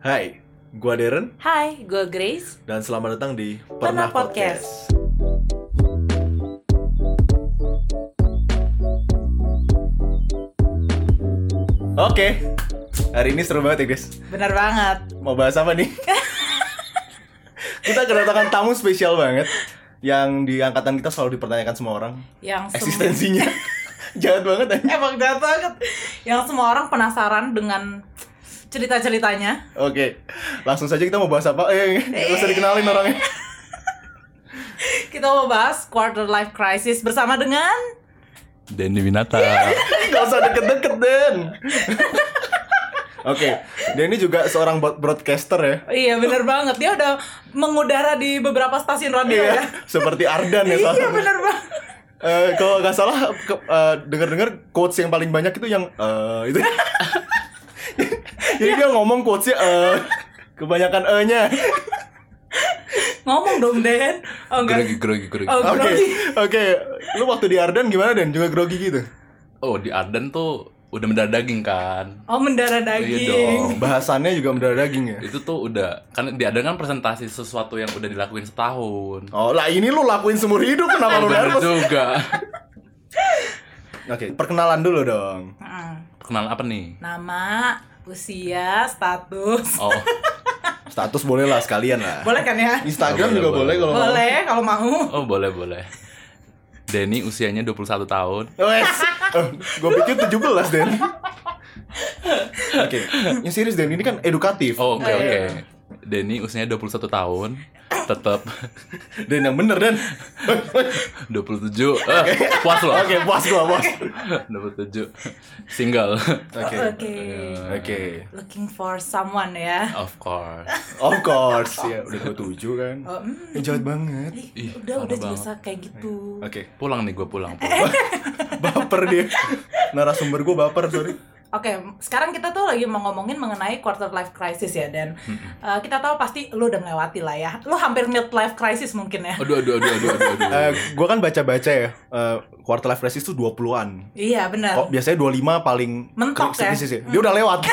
Hai, gua Darren Hai, gue Grace. dan selamat datang di Pernah Podcast. Oke, hari ini seru banget ya guys. Bener banget. Mau bahas apa nih? kita kedatangan tamu spesial banget yang di angkatan kita selalu dipertanyakan semua orang Yang eksistensinya. Jahat banget. Emang jahat banget. Yang semua orang penasaran dengan cerita-ceritanya. Oke, langsung saja kita mau bahas apa? Eh, nggak usah dikenalin orangnya. Kita mau bahas quarter life crisis bersama dengan Denny Winata. Gak usah deket-deket, Den. Oke, dia ini juga seorang broad- broadcaster ya. Iya bener banget. Dia udah mengudara di beberapa stasiun radio ya. Iya, seperti Ardan ya Iya bener banget. Eh, kalau nggak salah ke- eh, dengar-dengar quotes yang paling banyak itu yang eh, itu. Jadi dia ngomong quotesnya eh, kebanyakan e-nya. Ngomong dong Den. Oh Grogi, enggak. grogi, grogi. Oh, Oke, grogi. oke. Lu waktu di Ardan gimana Dan? Juga grogi gitu? Oh, di Arden tuh udah mendarah daging kan. Oh mendarah Iya daging. dong. Bahasannya juga mendarah daging ya. Itu tuh udah kan di Arden kan presentasi sesuatu yang udah dilakuin setahun. Oh, lah ini lu lakuin seumur hidup kenapa lu Bener nervous? juga. Oke, perkenalan dulu dong. Mm. Kenal apa nih? Nama, usia, status. Oh, Status boleh lah sekalian lah. Boleh kan ya? Instagram Boleh, juga boleh, boleh. kalau mau. Boleh kalau mau. oh boleh boleh. Denny usianya 21 tahun. Wes, gue pikir 17 Den. Oke, yang serius Den ini kan edukatif. Oh, oke Oh, oke. iya. Denny usianya 21 tahun. Tetap Den yang bener Den. 27. Eh, puas loh. Oke, puas gua, puas. 27. Single. Oke. Oke. Oke. Looking for someone ya. Of course. Of course, ya udah 27 kan. Oh, mm. Eh, jahat banget. Ih, udah udah banget. biasa kayak gitu. Oke, Pulang nih gue pulang. pulang. baper dia. Narasumber gua baper, sorry. Oke, sekarang kita tuh lagi mau ngomongin mengenai quarter life crisis ya dan eh, kita tahu pasti lu udah melewati lah ya. Lu hampir mid life crisis mungkin ya. Aduh aduh aduh aduh aduh. aduh. Eh, gua kan baca-baca ya, eh, quarter life crisis tuh 20-an. Iya benar. Kok biasanya 25 paling Mentok ya? ya. Dia udah lewat.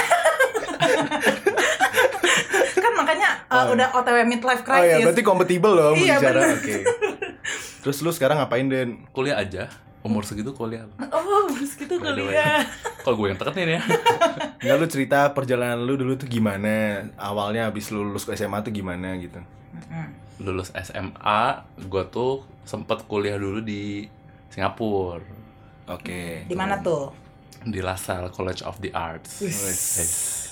kan makanya eh, udah OTW mid life Oh ya, crisis. berarti kompatibel dong Iya, bicara. bener. Oke. Terus lu sekarang ngapain, Den? kuliah aja. Umur segitu kuliah. Oh, segitu the way. kuliah. Kok gue yang teketin ya? Enggak lu cerita perjalanan lu dulu tuh gimana? Awalnya habis lu lulus ke SMA tuh gimana gitu. Lulus SMA, gue tuh sempet kuliah dulu di Singapura. Oke. Di mana tuh? Di LaSalle College of the Arts. Yes.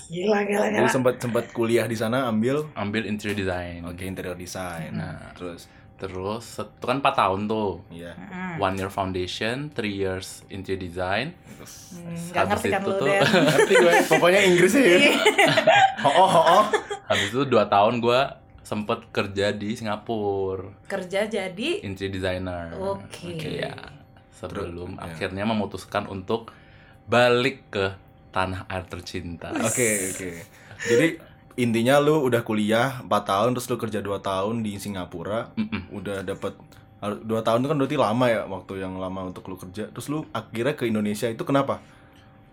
Gila gila Lu gila. sempat sempat kuliah di sana ambil Ambil interior design. oke interior design. Nah. terus Terus, itu kan 4 tahun tuh. iya. Mm. One year foundation, three years interior design. Terus Hmm, Habis ngerti kan itu lu tuh- ngerti gue, pokoknya Inggrisnya ya. Oh, oh, oh, oh. Habis itu 2 tahun gue sempet kerja di Singapura. Kerja jadi interior designer. Oke. ya. Sebelum Terus, ya. akhirnya memutuskan untuk balik ke tanah air tercinta. Oke, oke. Jadi intinya lu udah kuliah 4 tahun terus lu kerja 2 tahun di Singapura, Mm-mm. udah dapat dua tahun itu kan berarti lama ya waktu yang lama untuk lu kerja terus lu akhirnya ke Indonesia itu kenapa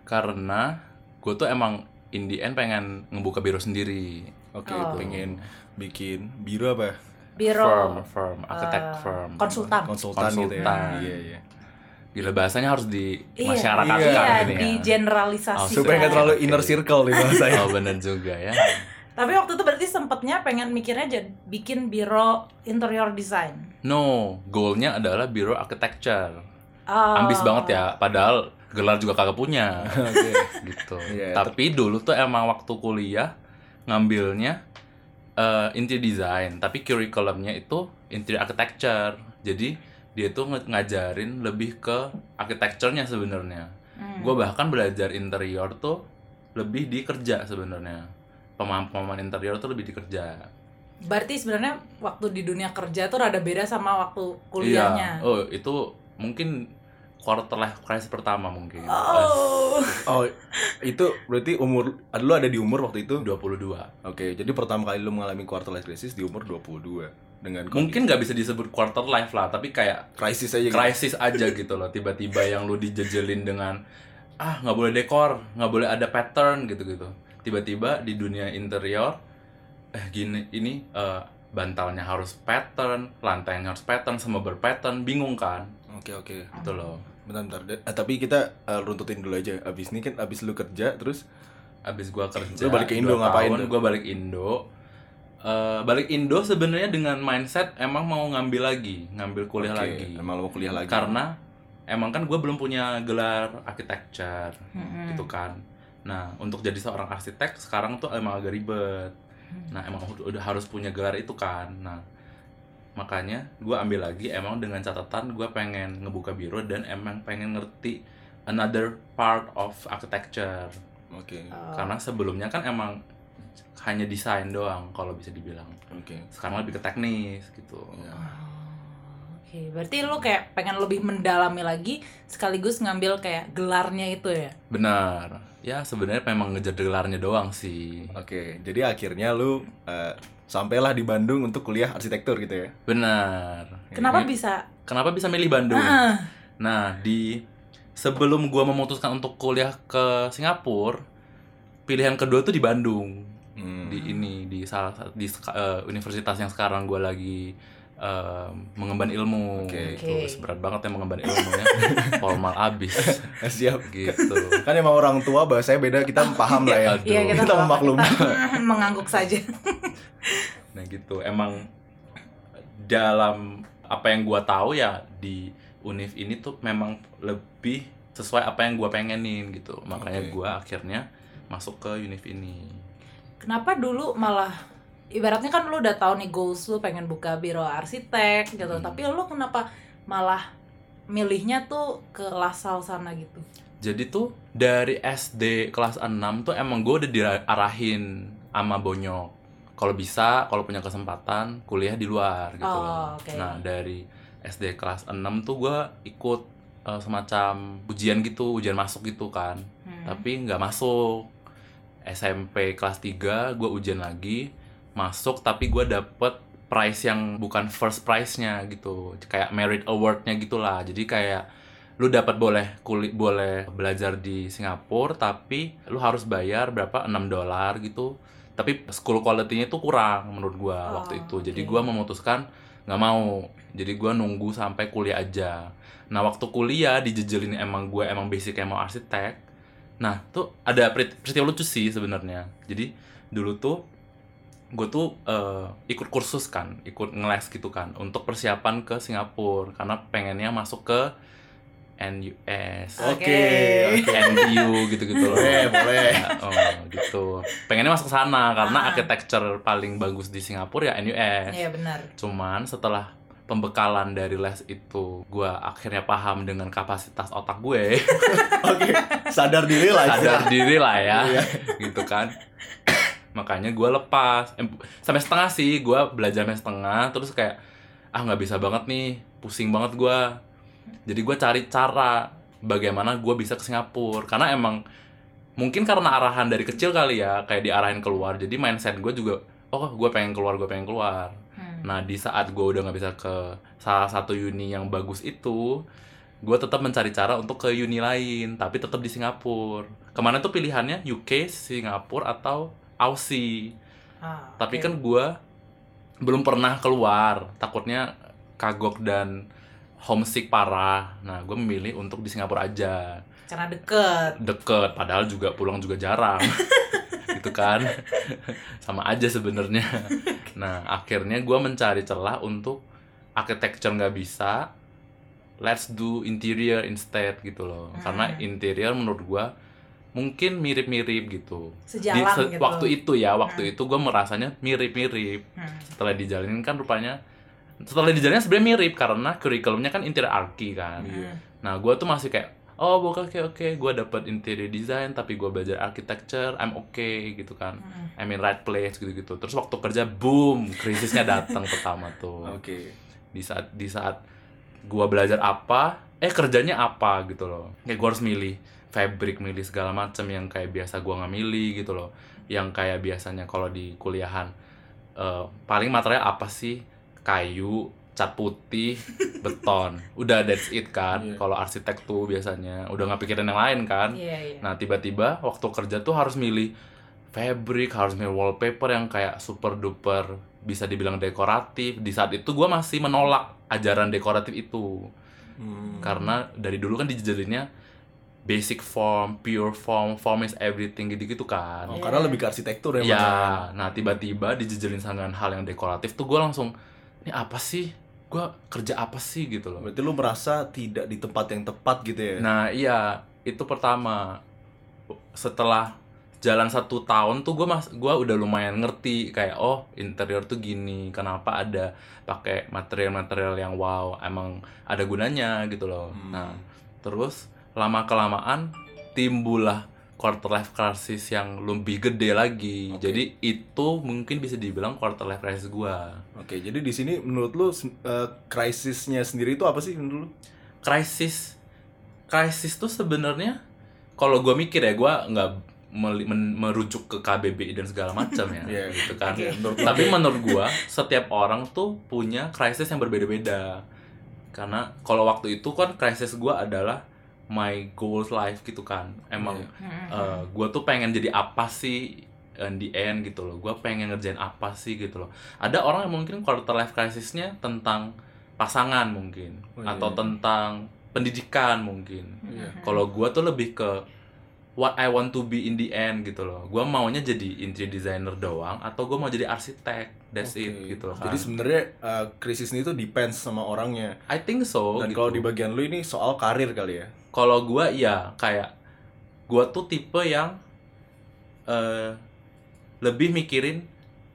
Karena gue tuh emang in the end pengen ngebuka biro sendiri. oke Oh. pengen bikin biro apa biro Firm, firm, architect eh, firm. konsultan. konsultan, gitu ya iya iya Gila bahasanya harus di Iya, masyarakat iya, kan iya, ini di ya. generalisasi. Oh, supaya nggak terlalu inner circle nih bahasanya Oh bener juga ya. Tapi waktu itu berarti sempetnya pengen mikirnya jadi bikin biro interior design. No, goalnya adalah biro architecture. Oh. Ambis banget ya, padahal gelar juga kagak punya. oke gitu. Iya, tapi dulu tuh emang waktu kuliah ngambilnya eh, interior design, tapi curriculumnya itu interior architecture. Jadi dia tuh ngajarin lebih ke architecture-nya sebenarnya. Hmm. Gue bahkan belajar interior tuh lebih di kerja sebenarnya. Pemahaman-pemahaman interior tuh lebih di kerja. Berarti sebenarnya waktu di dunia kerja tuh rada beda sama waktu kuliahnya. Iya. Oh, itu mungkin quarter life crisis pertama mungkin. Oh. oh itu berarti umur lu ada di umur waktu itu 22. oke jadi pertama kali lu mengalami quarter life crisis di umur 22 dengan kondisi- Mungkin nggak bisa disebut quarter life lah, tapi kayak krisis aja gitu. krisis aja gitu loh tiba-tiba yang lu dijejelin dengan ah nggak boleh dekor nggak boleh ada pattern gitu-gitu tiba-tiba di dunia interior eh gini ini eh, bantalnya harus pattern lantainya harus pattern semua berpattern bingung kan Oke oke. gitu loh Bentar bentar. Eh, tapi kita eh, runtutin dulu aja. Abis ini kan abis lu kerja terus abis gua kerja Lu balik ke Indo ngapain tahun, tuh? gua balik Indo Eh, balik Indo sebenarnya dengan mindset emang mau ngambil lagi ngambil kuliah Oke, lagi Emang mau kuliah lagi. karena emang kan gue belum punya gelar architecture Mm-mm. gitu kan nah untuk jadi seorang arsitek sekarang tuh emang agak ribet nah emang udah harus punya gelar itu kan nah makanya gue ambil lagi emang dengan catatan gue pengen ngebuka biro dan emang pengen ngerti another part of architecture Oke. Oh. karena sebelumnya kan emang hanya desain doang kalau bisa dibilang Oke. sekarang lebih ke teknis gitu Ya. Oke, berarti lu kayak pengen lebih mendalami lagi sekaligus ngambil kayak gelarnya itu ya. benar ya sebenarnya memang ngejar gelarnya doang sih Oke, jadi akhirnya lu eh, sampailah di Bandung untuk kuliah arsitektur gitu ya. benar Kenapa Ini- bisa? kenapa bisa milih Bandung Ah, nah di sebelum gua memutuskan untuk kuliah ke Singapura pilihan kedua tuh di Bandung Hmm. di ini di salah satu di eh, universitas yang sekarang gua lagi eh, mengemban ilmu Oke. gitu Oke. berat banget ya mengemban ilmu ya formal abis Siap. gitu Kan emang orang tua bahasanya beda, kita paham lah ya. Aduh. Iya kita, Kita memaklumi. kita mengangguk saja. Nah gitu, emang dalam apa yang gua tahu ya di univ ini tuh memang lebih sesuai apa yang gua pengenin gitu. Makanya Oke. gua akhirnya masuk ke univ ini. Kenapa dulu malah ibaratnya kan lu udah tahu nih goals lu pengen buka biro arsitek gitu, Hmm. tapi lu kenapa malah milihnya tuh ke Lasal sana gitu? Jadi tuh dari SD kelas 6 tuh emang gua udah diarahin sama Bonyok. Kalau bisa, kalau punya kesempatan kuliah di luar gitu. Oh, oke. Nah, dari SD kelas 6 tuh gua ikut eh, semacam ujian gitu, ujian masuk gitu kan. Hmm. tapi nggak masuk SMP kelas 3 gue ujian lagi masuk tapi gue dapet prize yang bukan first prize-nya gitu. Kayak merit award-nya gitulah. Jadi kayak lu dapat boleh kulit boleh belajar di Singapura tapi lu harus bayar berapa? 6 dolar gitu. Tapi school quality-nya tuh kurang menurut gua Oh, waktu itu. Jadi oke. gua memutuskan nggak mau. Jadi gua nunggu sampai kuliah aja. Nah waktu kuliah dijejelin emang gue emang basic mau arsitek. Nah tuh ada peri- peristiwa lucu sih sebenarnya. Jadi dulu tuh gue tuh eh, ikut kursus kan ikut ngeles gitu kan untuk persiapan ke Singapura karena pengennya masuk ke NUS Oke, oke. NTU gitu-gitu loh Boleh, boleh. Ya, oh, gitu pengennya masuk sana karena Ah. architecture paling bagus di Singapura ya NUS Iya benar. cuman setelah pembekalan dari les itu gue akhirnya paham dengan kapasitas otak gue Oke, sadar diri lah. sadar diri lah ya Iya. gitu kan makanya gue lepas. Eh, sampai setengah sih gue belajar sampai setengah terus kayak ah nggak bisa banget nih pusing banget gue jadi gue cari cara bagaimana gue bisa ke Singapura. Karena emang mungkin karena arahan dari kecil kali ya kayak diarahin keluar. Jadi mindset gue juga oh gue pengen keluar gue pengen keluar. Hmm. Nah di saat gue udah nggak bisa ke salah satu uni yang bagus itu, gue tetap mencari cara untuk ke uni lain, tapi tetap di Singapura. Ke mana tuh pilihannya? UK, Singapura atau Aussie. Ah, Tapi kan gue belum pernah keluar, takutnya kagok dan homesick parah. Nah gue memilih untuk di Singapura aja, karena deket. deket. Padahal juga pulang juga jarang, gitu kan? Sama aja sebenarnya. Nah, akhirnya gue mencari celah untuk architecture nggak bisa, let's do interior instead gitu loh. Karena Hmm. interior menurut gue mungkin mirip-mirip gitu. Sejalan se- gitu. Waktu itu ya, waktu Hmm. itu gue merasanya mirip-mirip. Hmm. Setelah dijalanin kan rupanya, setelah dijalanin sebenarnya mirip karena kurikulumnya kan interior arki kan. Iya. Hmm. Nah, gue tuh masih kayak, oh oke oke oke, gue dapet interior design, tapi gue belajar architecture, I'm okay gitu kan. Hmm. I'm in right place gitu-gitu. Terus waktu kerja, boom, krisisnya datang pertama tuh. Oke. Di saat di saat gue belajar apa, eh kerjanya apa gitu loh. Kayak gue harus milih fabric, milih segala macam yang kayak biasa gue nggak milih gitu loh. Yang kayak biasanya kalau di kuliahan, eh, paling material apa sih? Kayu, cat putih, beton. Udah that's it kan. Iya. Kalau arsitek tuh biasanya udah nggak pikirin yang lain kan. Iya, iya. Nah tiba-tiba waktu kerja tuh harus milih fabric harus punya wallpaper yang kayak super duper bisa dibilang dekoratif di saat itu gue masih menolak ajaran dekoratif itu Hmm. karena dari dulu kan dijejelinnya basic form pure form form is everything gitu-gitu kan Oh, karena lebih ke arsitektur ya. ya Bang? nah tiba-tiba dijejelin dengan hal yang dekoratif tuh gue langsung ini apa sih gue kerja apa sih gitu loh Berarti lu merasa tidak di tempat yang tepat gitu ya? Nah iya itu pertama setelah jalan satu tahun tuh gue mas gue udah lumayan ngerti kayak oh interior tuh gini kenapa ada pakai material-material yang wow emang ada gunanya gitu loh. Hmm. Nah terus lama kelamaan timbullah quarter life crisis yang lebih gede lagi. Oke. Jadi itu mungkin bisa dibilang quarter life crisis gue. Oke, jadi di sini menurut lu eh, krisisnya sendiri itu apa sih menurut lu? krisis krisis tuh sebenarnya kalau gue mikir ya gue nggak merujuk ke KBBI dan segala macam ya Iya. gitu kan Oke. Menurut tapi menurut gue setiap orang tuh punya krisis yang berbeda-beda karena kalau waktu itu kan krisis gue adalah my goals life gitu kan emang Iya. gue tuh pengen jadi apa sih in the end gitu loh gue pengen ngerjain apa sih gitu loh ada orang yang mungkin quarter life crisisnya tentang pasangan mungkin Oh, atau iya. tentang pendidikan mungkin Iya. kalau gue tuh lebih ke what I want to be in the end gitu loh gue maunya jadi interior designer doang atau gue mau jadi arsitek that's it Oke. gitu loh kan Jadi sebenarnya eh, krisis ini tuh depends sama orangnya. I think so Dan gitu. kalau di bagian lu ini soal karir kali ya. Kalau gua ya kayak gua tuh tipe yang eh lebih mikirin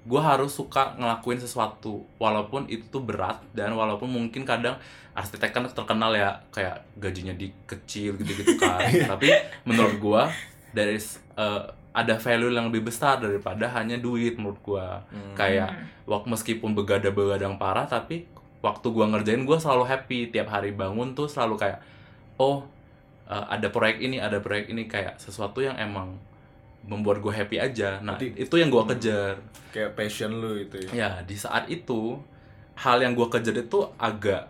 gua harus suka ngelakuin sesuatu walaupun itu tuh berat dan walaupun mungkin kadang arsitek kan terkenal ya kayak gajinya di kecil gitu-gitu kan. Tapi menurut gua dari eh, ada value yang lebih besar daripada hanya duit menurut gua. Hmm. kayak wak meskipun begadang-begadang parah tapi waktu gua ngerjain gua selalu happy. Tiap hari bangun tuh selalu kayak oh uh, ada proyek ini ada proyek ini kayak sesuatu yang emang membuat gue happy aja nah Berarti- itu yang gua Hmm. kejar kayak passion lu itu ya. ya di saat itu hal yang gua kejar itu agak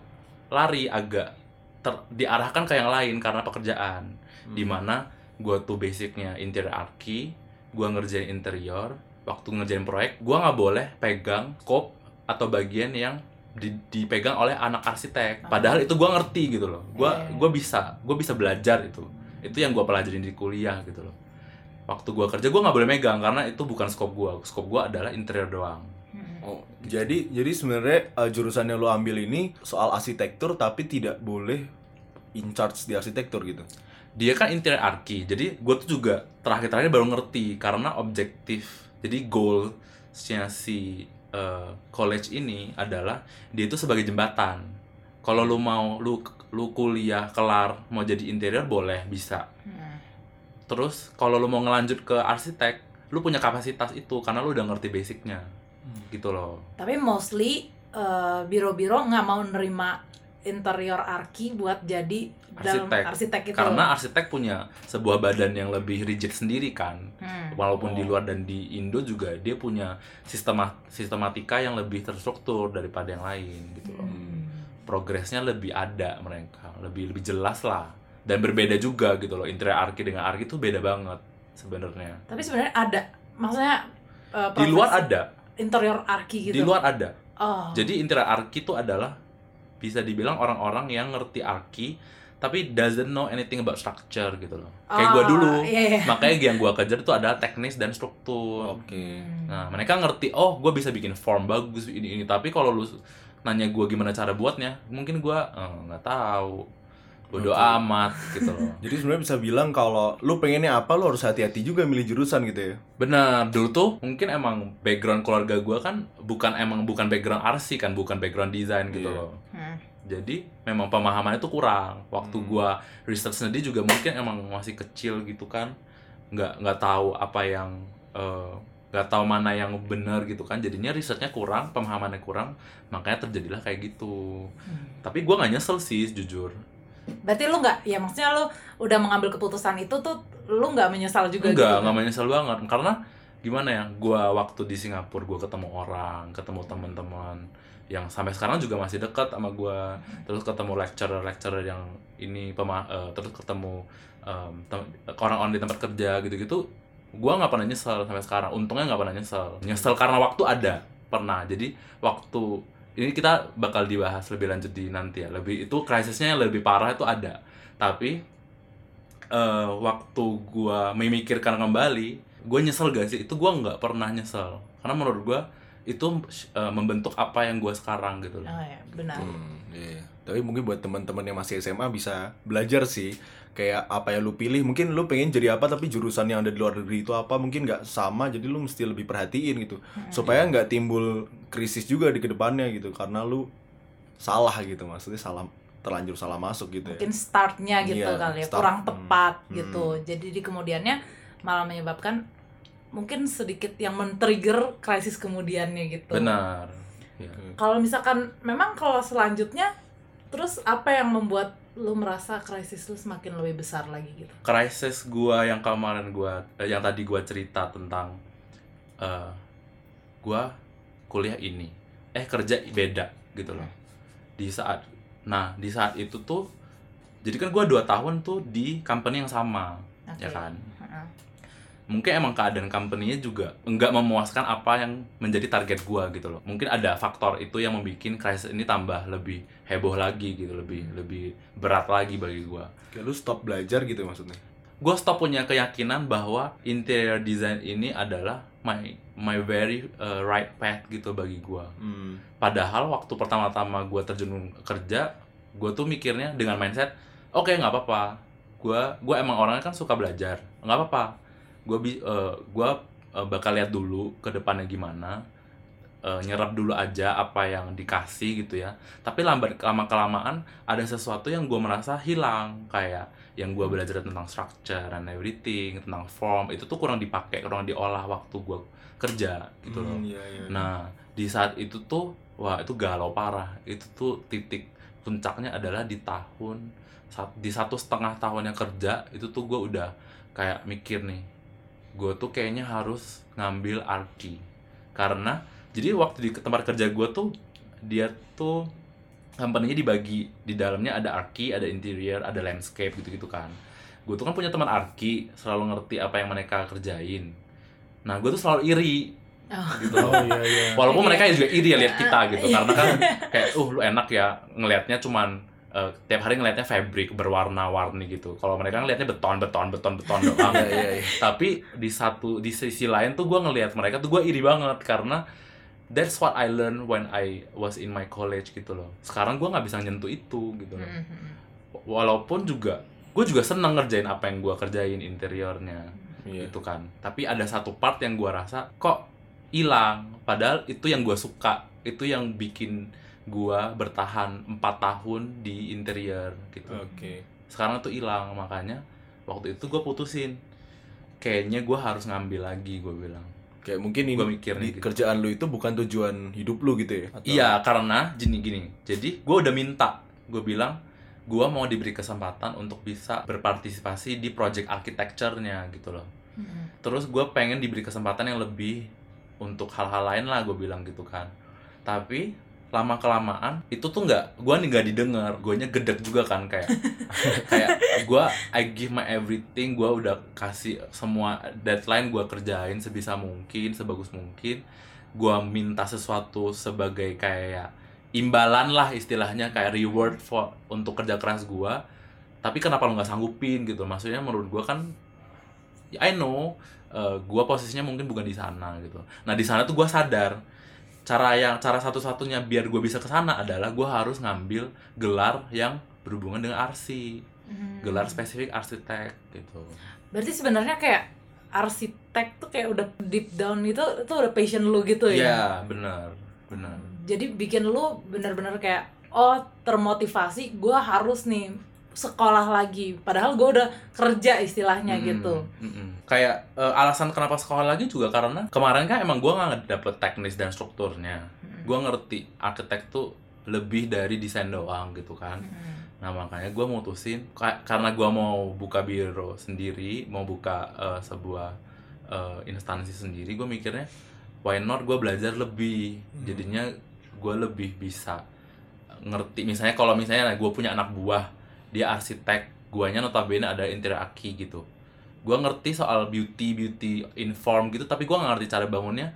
lari agak ter- diarahkan ke yang lain karena pekerjaan Hmm. di mana gue tuh basicnya interior arki gue ngerjain interior waktu ngerjain proyek gue nggak boleh pegang scope atau bagian yang di- dipegang oleh anak arsitek. Padahal itu gue ngerti gitu loh. Gue gue bisa gue bisa belajar itu. Itu yang gue pelajarin di kuliah gitu loh. Waktu gue kerja gue nggak boleh megang karena itu bukan scope gue scope gue adalah interior doang. Oh, jadi jadi sebenarnya eh, jurusan yang lu ambil ini soal arsitektur tapi tidak boleh in charge di arsitektur gitu. dia kan interior arki. Jadi gue tuh juga terakhir-terakhir baru ngerti karena objektif. Jadi goalsnya si uh, college ini adalah dia itu sebagai jembatan. Kalau lu mau lu lu kuliah kelar mau jadi interior boleh bisa. Hmm. terus kalau lu mau ngelanjut ke arsitek lu punya kapasitas itu karena lu udah ngerti basicnya. Gitu loh. Tapi mostly eh, biro-biro nggak mau nerima interior arki buat jadi dalam Arsitek. arsitek itu. karena arsitek punya sebuah badan yang lebih rigid sendiri kan Hmm. walaupun di Oh. luar dan di Indo juga dia punya sistema sistematika yang lebih terstruktur daripada yang lain gitu loh. Hmm. Progresnya lebih ada mereka, lebih lebih jelas lah dan berbeda juga gitu loh. Interior arki dengan arki itu beda banget sebenarnya. Tapi sebenarnya ada, maksudnya eh, Di luar ada, interior arki gitu. di luar ada. Oh. Jadi interior arki itu adalah bisa dibilang orang-orang yang ngerti arki tapi doesn't know anything about structure gitu loh. Kayak gua Ah, dulu. Iya, iya. Makanya yang gua kejar itu adalah teknis dan struktur. Oke. Hmm. Nah, mereka ngerti, oh, gue bisa bikin form bagus ini ini. Tapi kalau lu nanya gue gimana cara buatnya, mungkin gue eh, nggak tahu. Bodoh Oke. amat gitu loh. Jadi sebenarnya bisa bilang kalau lu pengennya apa lu harus hati-hati juga milih jurusan gitu ya. Benar, dulu tuh mungkin emang background keluarga gue kan bukan emang bukan background arsi kan, bukan background desain gitu Iya. loh. Jadi memang pemahaman itu kurang. Waktu Hmm. gua research sendiri juga mungkin emang masih kecil gitu kan, nggak nggak tahu apa yang eh, nggak tahu mana yang benar gitu kan. Jadinya risetnya kurang, pemahamannya kurang, makanya terjadilah kayak gitu. Hmm. Tapi gua nggak nyesel sih jujur. Berarti lu nggak, ya maksudnya lu udah mengambil keputusan itu tuh lu nggak menyesal juga Enggak, gitu. nggak menyesal banget karena gimana ya? Gua waktu di Singapura gua ketemu orang, ketemu teman-teman yang sampai sekarang juga masih dekat sama gua. Terus ketemu lecturer-lecturer yang ini pema eh, terus ketemu em, tem- orang-orang di tempat kerja gitu-gitu. gue nggak pernah nyesel sampai sekarang untungnya nggak pernah nyesel nyesel karena waktu ada pernah jadi waktu ini kita bakal dibahas lebih lanjut di nanti ya lebih itu krisisnya yang lebih parah itu ada tapi eh, waktu gue memikirkan kembali gue nyesel gak sih itu gue nggak pernah nyesel karena menurut gue itu eh, membentuk apa yang gue sekarang gitu loh Oh ya, benar. Hmm, iya. Tapi mungkin buat teman-teman yang masih SMA bisa belajar sih kayak apa yang lu pilih. Mungkin lu pengen jadi apa tapi jurusan yang ada di luar negeri itu apa mungkin nggak sama jadi lu mesti lebih perhatiin gitu. Supaya nggak timbul krisis juga di ke depannya gitu karena lu salah gitu maksudnya salah terlanjur salah masuk gitu ya. Mungkin startnya gitu Iya, kali ya, start. kurang Hmm. tepat Hmm. gitu. Jadi di kemudiannya malah menyebabkan mungkin sedikit yang men-trigger krisis kemudiannya gitu. benar ya. Kalau misalkan memang kalau selanjutnya terus apa yang membuat lu merasa krisis lu semakin lebih besar lagi gitu? krisis gua yang kemarin gua eh, yang tadi gua cerita tentang eh gua kuliah ini eh kerja beda gitu loh di saat nah di saat itu tuh jadi kan gua dua tahun tuh di company yang sama Oke. ya kan Heeh. Mungkin emang keadaan company-nya juga nggak memuaskan apa yang menjadi target gua gitu loh mungkin ada faktor itu yang membuat krisis ini tambah lebih heboh lagi gitu lebih lebih berat lagi bagi gua Kayak lu stop belajar gitu maksudnya. gue stop punya keyakinan bahwa interior design ini adalah my my very uh, right path gitu bagi gue. Hmm. Padahal waktu pertama-tama gue terjun kerja, gue tuh mikirnya dengan mindset, oke nggak apa-apa, gue gue emang orangnya kan suka belajar, nggak apa-apa, gue bi uh, gua uh, bakal lihat dulu ke depannya gimana, uh, nyerap dulu aja apa yang dikasih gitu ya. Tapi lambat lama kelamaan ada sesuatu yang gue merasa hilang kayak yang gue belajar tentang structure and everything tentang form itu tuh kurang dipakai kurang diolah waktu gue kerja gitu loh. Hmm, iya, iya. Nah, di saat itu tuh, wah itu galau parah. Itu tuh titik puncaknya adalah di tahun di satu setengah tahunnya kerja itu tuh gue udah kayak mikir nih, gue tuh kayaknya harus ngambil arti karena jadi waktu di tempat kerja gue tuh dia tuh company-nya dibagi di dalamnya ada arki, ada interior, ada landscape gitu-gitu kan. Gue tuh kan punya teman arki, selalu ngerti apa yang mereka kerjain. Nah, gue tuh selalu iri Oh. gitu Oh loh. iya iya. Walaupun Iya. mereka juga iri ya lihat kita gitu karena kan kayak uh lu enak ya ngelihatnya cuman eh, tiap hari ngelihatnya fabric berwarna-warni gitu. Kalau mereka ngelihatnya beton, beton, beton, beton doang. Iya iya iya. Tapi di satu di sisi lain tuh gue ngelihat mereka tuh gue iri banget karena that's what I learned when I was in my college gitu loh. Sekarang gue nggak bisa nyentuh itu gitu loh. Mhm. Walaupun juga gue juga seneng ngerjain apa yang gue kerjain interiornya Iya. gitu kan tapi ada satu part yang gua rasa kok hilang padahal itu yang gua suka itu yang bikin gua bertahan empat tahun di interior gitu Oke. sekarang tuh hilang makanya waktu itu gua putusin kayaknya gua harus ngambil lagi gua bilang Kayak mungkin ini Gua mikir di nih gitu. kerjaan lu itu bukan tujuan hidup lu gitu ya? Atau- iya karena gini gini jadi gua udah minta gua bilang gua mau diberi kesempatan untuk bisa berpartisipasi di project architecture-nya gitu loh Mhm. terus gue pengen diberi kesempatan yang lebih untuk hal-hal lain lah gue bilang gitu kan tapi lama kelamaan itu tuh nggak gue nih nggak didengar gue nya gedek juga kan kayak kayak gue I give my everything gue udah kasih semua deadline gue kerjain sebisa mungkin sebagus mungkin. Gue minta sesuatu sebagai kayak imbalan lah istilahnya kayak reward for untuk kerja keras gue tapi kenapa lo nggak sanggupin gitu? Maksudnya menurut gue kan I know uh, gua posisinya mungkin bukan di sana gitu. Nah di sana tuh gua sadar cara yang cara satu-satunya biar gue bisa ke sana adalah gua harus ngambil gelar yang berhubungan dengan arsi, Mhm. gelar spesifik arsitek gitu. Berarti sebenarnya kayak arsitek tuh kayak udah deep down itu itu udah passion lu gitu Iya ya. benar benar. Jadi bikin lu bener-bener kayak oh termotivasi gua harus nih sekolah lagi padahal gua udah kerja istilahnya Mm-mm, gitu. mm-mm. Kayak eh, alasan kenapa sekolah lagi juga karena kemarin kan emang gua nggak dapet teknis dan strukturnya. Mm. Gua ngerti arsitek tuh lebih dari desain doang gitu kan. Mhm. Nah makanya gue mutusin ka- karena gue mau buka biro sendiri, mau buka eh, sebuah eh, instansi sendiri, gue mikirnya why not gue belajar lebih, jadinya gue lebih bisa ngerti. Misalnya kalau misalnya gue punya anak buah, dia arsitek, guanya notabene ada interior aki gitu. gue ngerti soal beauty beauty inform gitu tapi gue nggak ngerti cara bangunnya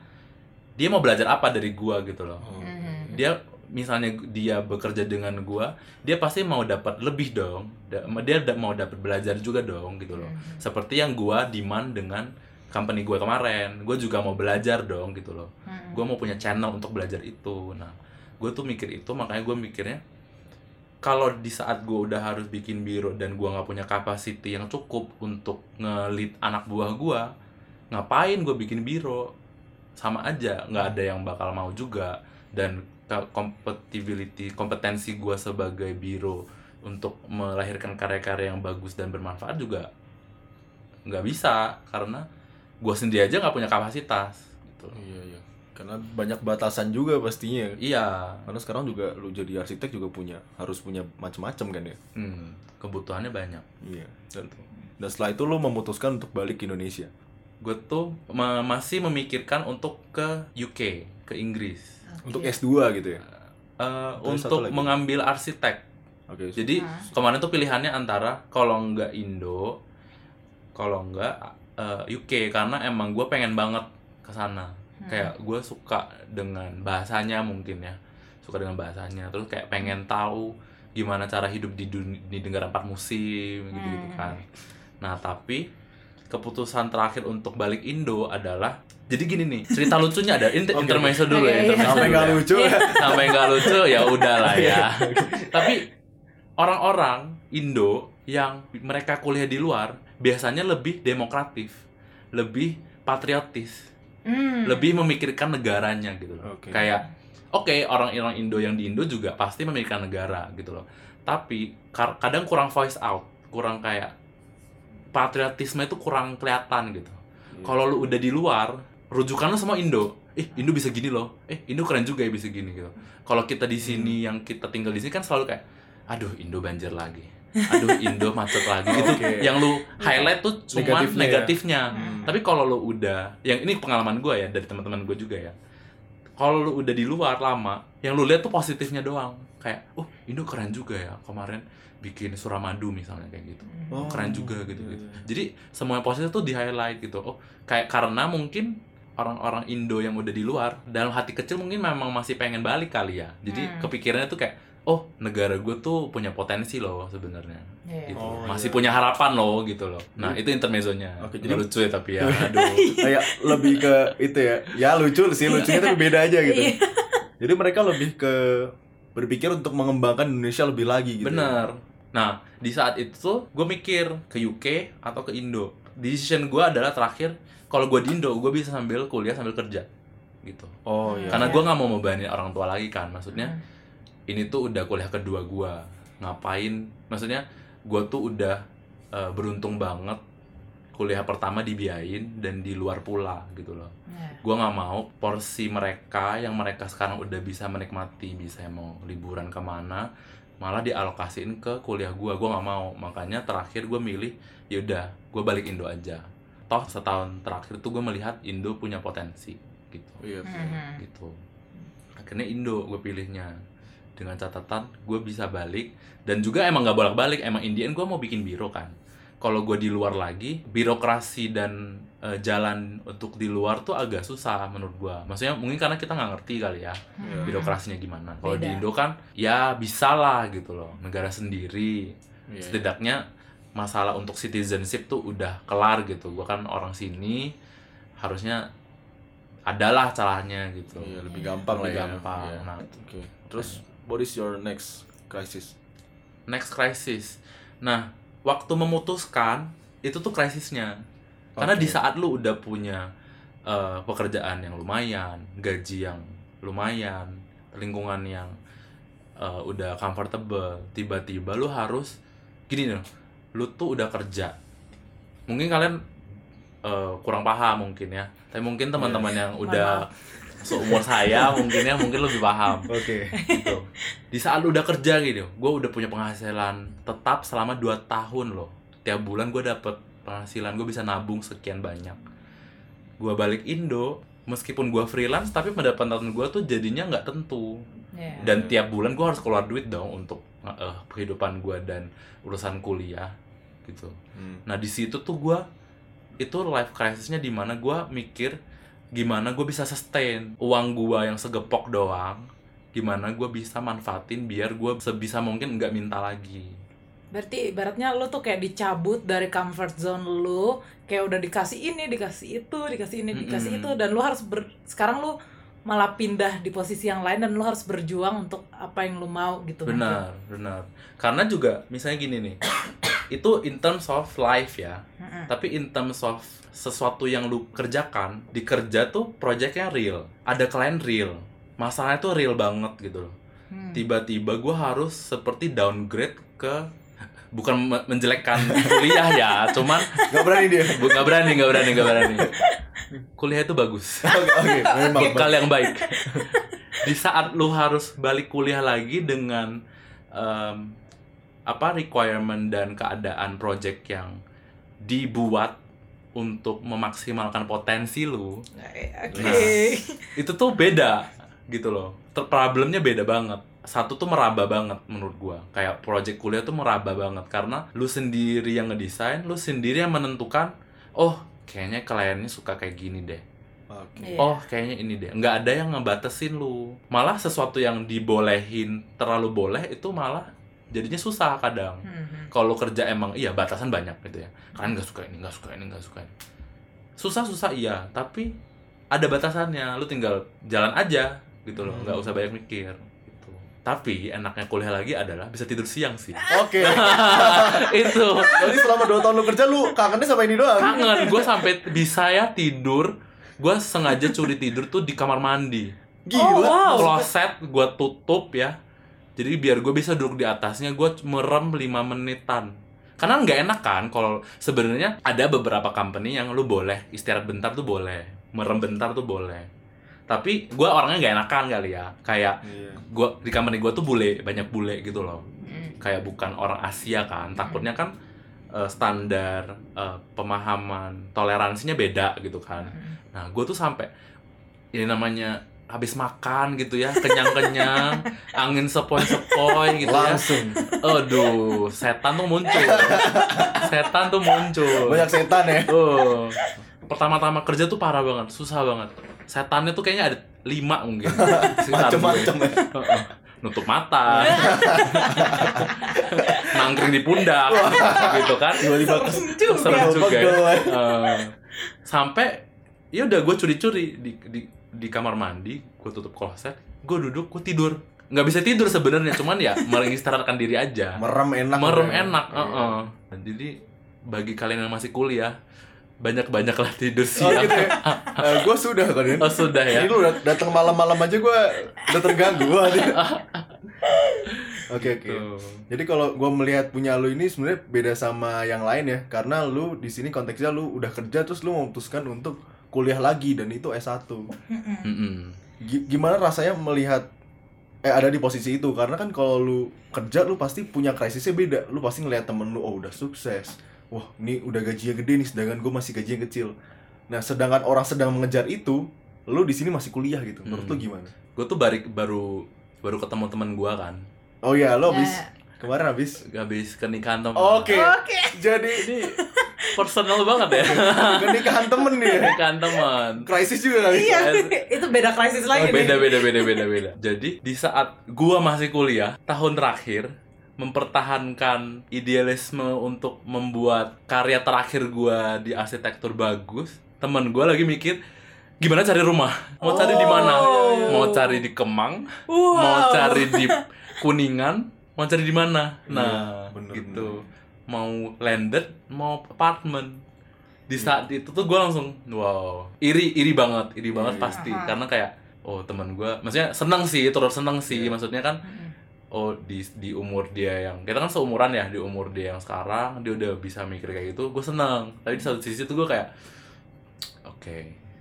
dia mau belajar apa dari gue gitu loh Oh. Mhm. dia misalnya dia bekerja dengan gua dia pasti mau dapat lebih dong dia da- mau dapat belajar juga dong gitu loh Mhm. seperti yang gua demand dengan company gua kemarin gua juga mau belajar dong gitu loh Mhm. gua mau punya channel untuk belajar itu nah gua tuh mikir itu makanya gua mikirnya kalau di saat gua udah harus bikin biro dan gua nggak punya capacity yang cukup untuk ngelit anak buah gua ngapain gue bikin biro? Sama aja nggak ada yang bakal mau juga. Dan compatibility kompetensi gue sebagai biro untuk melahirkan karya-karya yang bagus dan bermanfaat juga nggak bisa karena gue sendiri aja nggak punya kapasitas gitu. Iya iya. Karena banyak batasan juga pastinya. iya Karena sekarang juga lu jadi arsitek juga punya harus punya macam-macam kan ya. hmm, kebutuhannya banyak Iya. Dan, dan setelah itu lu memutuskan untuk balik ke Indonesia. gue tuh ma- masih memikirkan untuk ke UK ke Inggris Untuk Oke. S2 gitu ya. Eh, Terus satu untuk mengambil arsitek Oke. Jadi Ah. kemarin tuh pilihannya antara kalau nggak Indo, kalau nggak eh, UK karena emang gue pengen banget ke sana. Hmm. Kayak gue suka dengan bahasanya mungkin ya, suka dengan bahasanya. Terus kayak pengen tahu gimana cara hidup di dunia, di negara empat musim gitu gitu Hmm. kan. Nah tapi keputusan terakhir untuk balik Indo adalah jadi gini nih cerita lucunya ada inter Oke. intermezzo dulu Iya, ya iya. intermezzo Sampai dulu nggak ya lucu ya. sampai nggak lucu ya udah lah ya tapi orang-orang Indo yang mereka kuliah di luar biasanya lebih demokratif lebih patriotis Hmm. lebih memikirkan negaranya gitu loh. Oke. kayak oke orang-orang Indo yang di Indo juga pasti memikirkan negara gitu loh. Tapi kar- kadang kurang voice out kurang kayak patriotisme itu kurang kelihatan gitu. Iya. kalau lu udah di luar rujukan lu semua Indo. Eh Indo bisa gini loh. Eh Indo keren juga ya bisa gini gitu. Kalau kita di sini yang kita tinggal di sini kan selalu kayak aduh Indo banjir lagi aduh Indo macet lagi gitu Oke. yang lu highlight tuh cuma Negatifnya ya. negatifnya, Hmm. tapi kalau lu udah yang ini pengalaman gue ya dari teman-teman gue juga ya kalau lu udah di luar lama yang lu lihat tuh positifnya doang kayak oh Indo keren juga ya kemarin bikin Suramadu misalnya kayak gitu Oh, keren juga gitu iya, gitu iya. jadi semua yang positif tuh di highlight gitu oh kayak karena mungkin orang-orang Indo yang udah di luar dalam hati kecil mungkin memang masih pengen balik kali ya jadi Hmm. kepikirannya tuh kayak oh negara gue tuh punya potensi loh sebenarnya Iya. gitu Oh, masih iya. punya harapan loh gitu loh nah Jadi- itu intermezzonya Oke, Nggak jadi- lucu ya tapi ya aduh Kayak lebih ke itu ya. Ya lucu sih, lucunya tapi beda aja gitu. Iya. Jadi mereka lebih ke berpikir untuk mengembangkan Indonesia lebih lagi gitu. ya. bener nah di saat itu tuh gue mikir ke UK atau ke Indo decision gue adalah terakhir kalau gue di Indo gue bisa sambil kuliah sambil kerja gitu Oh iya. karena Iya. gue nggak mau membebanin orang tua lagi kan maksudnya Hmm. Ini tuh udah kuliah kedua gue ngapain? Maksudnya gue tuh udah eh, beruntung banget kuliah pertama dibiayain dan di luar pula gitu loh. Iya. gue nggak mau porsi mereka yang mereka sekarang udah bisa menikmati bisa mau liburan ke mana malah dialokasiin ke kuliah gue gue nggak mau. Makanya terakhir gue milih ya udah gue balik Indo aja. Toh setahun terakhir tuh gue melihat Indo punya potensi gitu. Iya. Mhm. gitu. Akhirnya Indo gue pilihnya dengan catatan gue bisa balik dan juga emang nggak bolak balik emang Indian gue mau bikin biro kan kalau gue di luar lagi birokrasi dan eh, jalan untuk di luar tuh agak susah menurut gue maksudnya mungkin karena kita nggak ngerti kali ya Hmm. birokrasinya gimana kalau di. Indo kan ya bisa lah gitu loh negara sendiri Iya. setidaknya masalah untuk citizenship tuh udah kelar gitu gue kan orang sini harusnya adalah caranya gitu Iya, lebih gampang Lebih lah ya. gampang. Iya. Nah. Oke. Terus what is your next crisis? next crisis. Nah waktu memutuskan itu tuh krisisnya. Karena di saat lu udah punya eh, pekerjaan yang lumayan gaji yang lumayan lingkungan yang eh, udah comfortable tiba-tiba lu harus gini loh lu tuh udah kerja. Mungkin kalian eh, kurang paham mungkin ya. Tapi mungkin teman-teman yang Mohon udah seumur saya mungkin ya mungkin lebih paham Oke. gitu. Di saat lu udah kerja gitu, gue udah punya penghasilan tetap selama 2 tahun loh. Tiap bulan gue dapet penghasilan, gue bisa nabung sekian banyak. Gue balik Indo, meskipun gue freelance, tapi pendapatan gue tuh jadinya nggak tentu. Iya. Dan tiap bulan gue harus keluar duit dong untuk eh, kehidupan gue dan urusan kuliah gitu. Hmm. Nah di situ tuh gue itu life crisisnya di mana gue mikir gimana gue bisa sustain uang gue yang segepok doang gimana gue bisa manfaatin biar gue sebisa mungkin nggak minta lagi. Berarti ibaratnya lu tuh kayak dicabut dari comfort zone lu, kayak udah dikasih ini, dikasih itu, dikasih ini, dikasih Mm-mm. itu dan lu harus ber sekarang lu malah pindah di posisi yang lain dan lu harus berjuang untuk apa yang lu mau gitu benar benar. Karena juga misalnya gini nih itu in terms of life ya Mm-mm. tapi in terms of sesuatu yang lu kerjakan di kerja tuh projectnya real ada klien real masalahnya tuh real banget gitu loh Hmm. tiba-tiba gue harus seperti downgrade ke bukan me- menjelekkan kuliah ya cuman Gak berani dia. nggak berani nggak berani nggak berani kuliah itu bagus Oke, oke. Memang. bekal yang baik di saat lu harus balik kuliah lagi dengan em, apa requirement dan keadaan project yang dibuat untuk memaksimalkan potensi lu Oke. Nah. itu tuh beda gitu loh Ter- problemnya beda banget satu tuh meraba banget menurut gua kayak project kuliah tuh meraba banget karena lu sendiri yang ngedesain lu sendiri yang menentukan oh kayaknya kliennya suka kayak gini deh Oke. Iya. oh kayaknya ini deh nggak ada yang ngebatasin lu malah sesuatu yang dibolehin terlalu boleh itu malah jadinya susah kadang. Mhm. kalau kerja emang iya batasan banyak gitu ya. Kalian nggak suka ini nggak suka ini nggak suka ini. Susah susah iya. Tapi ada batasannya. Lu tinggal jalan aja gitu loh. Hmm. nggak usah banyak mikir gitu. Tapi enaknya kuliah lagi adalah bisa tidur siang sih. Oke. itu. Jadi selama 2 tahun lu kerja lu kangennya sama ini doang. kangen. Gue sampai bisa ya tidur. Gue sengaja curi tidur tuh di kamar mandi. Gila. Oh, wow. kloset gue tutup ya jadi biar gue bisa duduk di atasnya gue merem 5 menitan karena nggak enak kan kalau sebenarnya ada beberapa company yang lu boleh istirahat bentar tuh boleh merem bentar tuh boleh tapi gue orangnya nggak enakan kali ya kayak Iya. gue di company gue tuh bule banyak bule gitu loh Mm. kayak bukan orang Asia kan takutnya kan eh, standar eh, pemahaman toleransinya beda gitu kan Mm. Nah, gue tuh sampai ini namanya habis makan gitu ya, kenyang-kenyang, angin sepoi-sepoi gitu ya. Langsung. Aduh, setan tuh muncul. Setan tuh muncul. Banyak setan ya. Oh. Pertama-tama kerja tuh parah banget, susah banget. Setannya tuh kayaknya ada lima mungkin. Macem-macem ya. Heeh. Nutup mata. Nangkring di pundak gitu kan. Tiba-tiba kes Juga. Serem juga ya. Ya. Eh, sampai ya udah gue curi-curi di, di di kamar mandi gue tutup kloset gue duduk gue tidur nggak bisa tidur sebenarnya cuman ya mengistirahatkan diri aja Merem enak. merem ya. enak Iya. heeh. jadi bagi kalian yang masih kuliah banyak banyaklah tidur Oh siang gitu ya. gue sudah kan oh sudah ya Ini lu dat- datang malam-malam aja gue udah terganggu gua. Oke oke. Tuh. Jadi kalau gue melihat punya lu ini sebenarnya beda sama yang lain ya, karena lu di sini konteksnya lu udah kerja terus lu memutuskan untuk kuliah lagi dan itu S1. Mm-mm. Mm-mm. Gi- Gimana rasanya melihat eh ada di posisi itu? Karena kan kalau lu kerja lu pasti punya krisisnya beda. Lu pasti ngelihat temen lu oh udah sukses. Wah, ini udah gajinya gede nih sedangkan gue masih gajinya kecil. Nah, sedangkan orang sedang mengejar itu, lu di sini masih kuliah gitu. Menurut lu Hmm. gimana? gue tuh baru baru baru ketemu teman gue kan Oh iya, lo habis Nah. kemarin habis. habis ke nikahan teman Oke. Oke. Jadi ini personal banget ya pernikahan temen nih ya. nikahan teman Krisis juga kali. Iya, itu beda krisis lagi Oh, beda nih. beda beda beda beda. Jadi di saat gua masih kuliah tahun terakhir mempertahankan idealisme untuk membuat karya terakhir gua di arsitektur bagus, teman gua lagi mikir gimana cari rumah, mau cari di mana, Oh. mau cari di Kemang, Wow. mau cari di Kuningan, mau cari di mana, nah Iya, bener, gitu, mau landed, mau apartemen. Di saat itu tuh gue langsung wow iri iri banget iri banget Iya. pasti Aha. karena kayak oh teman gue maksudnya seneng sih turut seneng sih Iya. maksudnya kan oh di di umur dia yang kita kan seumuran ya di umur dia yang sekarang dia udah bisa mikir kayak gitu gue seneng tapi di satu sisi tuh gue kayak oke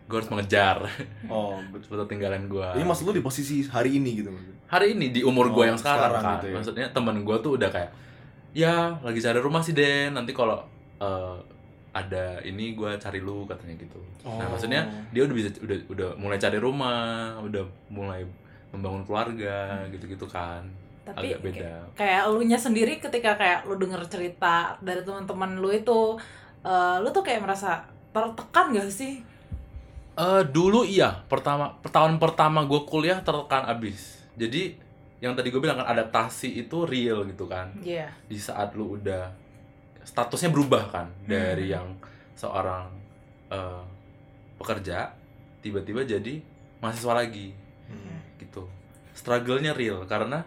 gue harus mengejar Oh, betul. tinggalan gue Ini maksud lu di posisi hari ini gitu maksudnya? hari ini di umur gue Oh, yang sekarang, sekarang kan gitu ya. maksudnya teman gue tuh udah kayak ya lagi cari rumah sih Den nanti kalau eh, ada ini gue cari lu katanya gitu nah Oh. maksudnya dia udah bisa udah udah mulai cari rumah udah mulai membangun keluarga gitu-gitu kan Tapi agak beda kayak elunya sendiri ketika kayak lu denger cerita dari teman-teman lu itu eh, lu tuh kayak merasa tertekan gak sih? Eh dulu iya, pertama tahun pertama gue kuliah tertekan abis. Jadi yang tadi gue bilang kan adaptasi itu real gitu kan. Iya. Di saat lu udah statusnya berubah kan dari yang seorang eh, pekerja tiba-tiba jadi mahasiswa lagi gitu. Struggle-nya real karena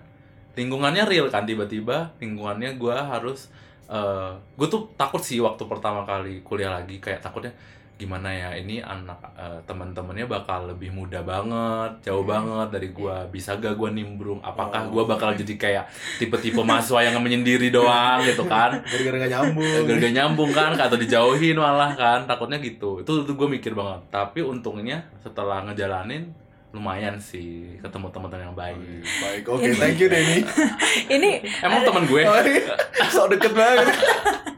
lingkungannya real kan tiba-tiba lingkungannya gue harus eh gue tuh takut sih waktu pertama kali kuliah lagi kayak takutnya gimana ya ini anak eh, teman-temannya bakal lebih muda banget jauh banget dari gua. Bisa gak gua nimbrung? Apakah gua bakal jadi kayak tipe-tipe mahasiswa yang menyendiri doang gitu kan? Gara-gara gak nyambung. Gak nyambung kan? Atau dijauhin malah kan? Takutnya gitu. Itu tuh gue mikir banget. Tapi untungnya setelah ngejalanin lumayan sih ketemu teman-teman yang baik baik oke thank you Denny Ini emang teman gue Oh, so deket banget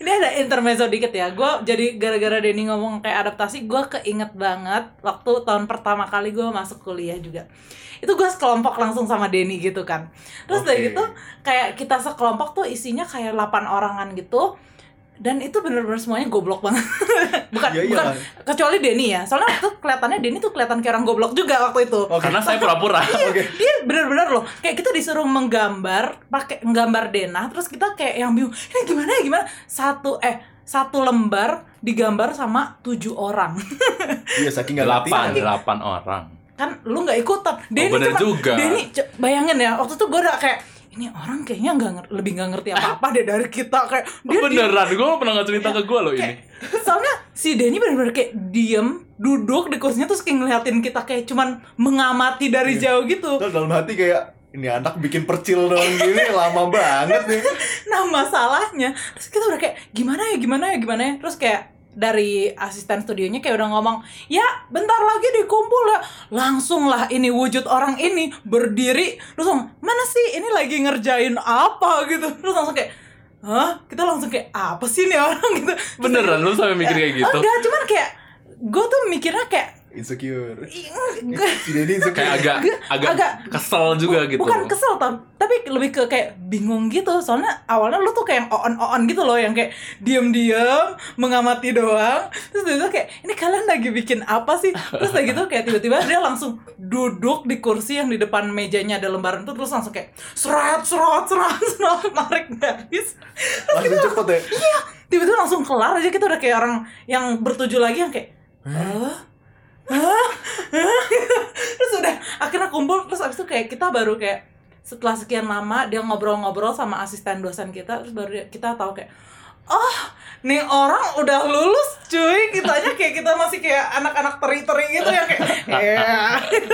ini ada intermezzo dikit ya. Gue jadi gara-gara Denny ngomong kayak adaptasi, gue keinget banget waktu tahun pertama kali gue masuk kuliah juga. Itu gue sekelompok langsung sama Denny gitu kan. Terus dari Oke. gitu kayak kita sekelompok tuh isinya kayak 8 orangan gitu. Dan itu bener-bener semuanya goblok banget. bukan Iya, iya bukan kan? kecuali Denny ya. Soalnya waktu kelihatannya Denny tuh kelihatan kayak orang goblok juga waktu itu. Oke. karena saya pura-pura oke Dia bener-bener loh, kayak kita disuruh menggambar, pakai nggambar denah, terus kita kayak yang bingung, ini gimana ya gimana? Satu eh satu lembar digambar sama tujuh orang, iya saking gak delapan delapan orang kan lu nggak ikutan. Denny Oh, bener cuma, juga. Denny bayangin ya, waktu itu gue udah kayak ini orang kayaknya nggak lebih nggak ngerti apa apa deh dari kita kayak dia beneran gue pernah nggak cerita ke gue loh ini. soalnya si Denny bener-bener kayak diem duduk di kursinya terus kayak ngeliatin kita kayak cuman mengamati dari Iya. jauh gitu. Terus dalam hati kayak ini anak bikin percil doang gini lama banget nih. Nah masalahnya terus kita udah kayak gimana ya gimana ya gimana ya? Terus kayak dari asisten studionya kayak udah ngomong ya bentar lagi dikumpul ya. Langsung lah ini wujud orang ini berdiri terus langsung mana sih? Ini lagi ngerjain apa? gitu. Terus langsung kayak hah? Kita langsung kayak apa sih nih orang? gitu. Beneran? lu sampai mikir kayak gitu? enggak cuman kayak gue tuh mikirnya kayak insecure. "Ih, gue- si Denny insecure. Kayak agak Agak- agak, agak- kesel juga gitu. bukan kesel Tom, tapi lebih ke kayak bingung gitu. Soalnya awalnya lu tuh kayak on on gitu loh. Yang kayak diem-diem mengamati doang. Terus dia tuh kayak ini kalian lagi bikin apa sih? Terus kayak gitu kayak tiba-tiba dia langsung duduk di kursi yang di depan mejanya ada lembaran itu. Terus langsung kayak serat serat serat serat narik garis langsung cepet ya? Tiba-tiba langsung kelar aja. Kita udah kayak orang yang bertuju lagi yang kayak Hah? Hah? Terus udah akhirnya kumpul terus abis itu kayak kita baru kayak setelah sekian lama dia ngobrol-ngobrol sama asisten dosen kita terus baru dia- kita tahu kayak oh nih orang udah lulus cuy. Kitanya kayak kita masih kayak anak-anak teri-teri gitu ya kayak "Iya."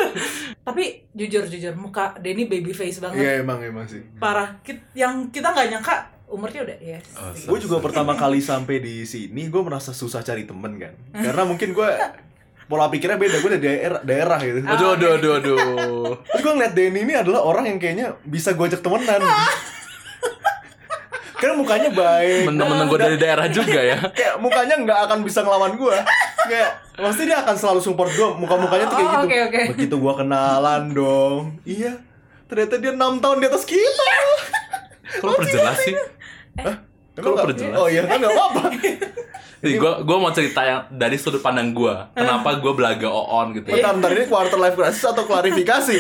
tapi jujur jujur muka Denny baby face banget. Iya emang emang sih. Parah. Kit- yang kita nggak nyangka umurnya udah yes Oh, gue juga pertama kali sampai di sini gue merasa susah cari temen kan. Karena mungkin gue pola pikirnya beda gue dari daerah daerah gitu. Aduh aduh aduh aduh. Terus gue ngeliat Denny ini adalah orang yang kayaknya bisa gue ajak temenan. Karena mukanya baik. Temen-temen gue dari daerah juga ya. Kayak mukanya nggak akan bisa ngelawan gue kayak pasti dia akan selalu support gue muka mukanya tuh kayak Oh, gitu. oke, oke. begitu gue kenalan dong. Iya ternyata dia enam tahun di atas kita. Kalau perjelas sih Kalau nggak- perjelas. oh iya kan nggak apa-apa. Nih, gue gua mau cerita yang dari sudut pandang gue kenapa gue belaga oon gitu ya. bentar bentar ini quarter life crisis atau klarifikasi?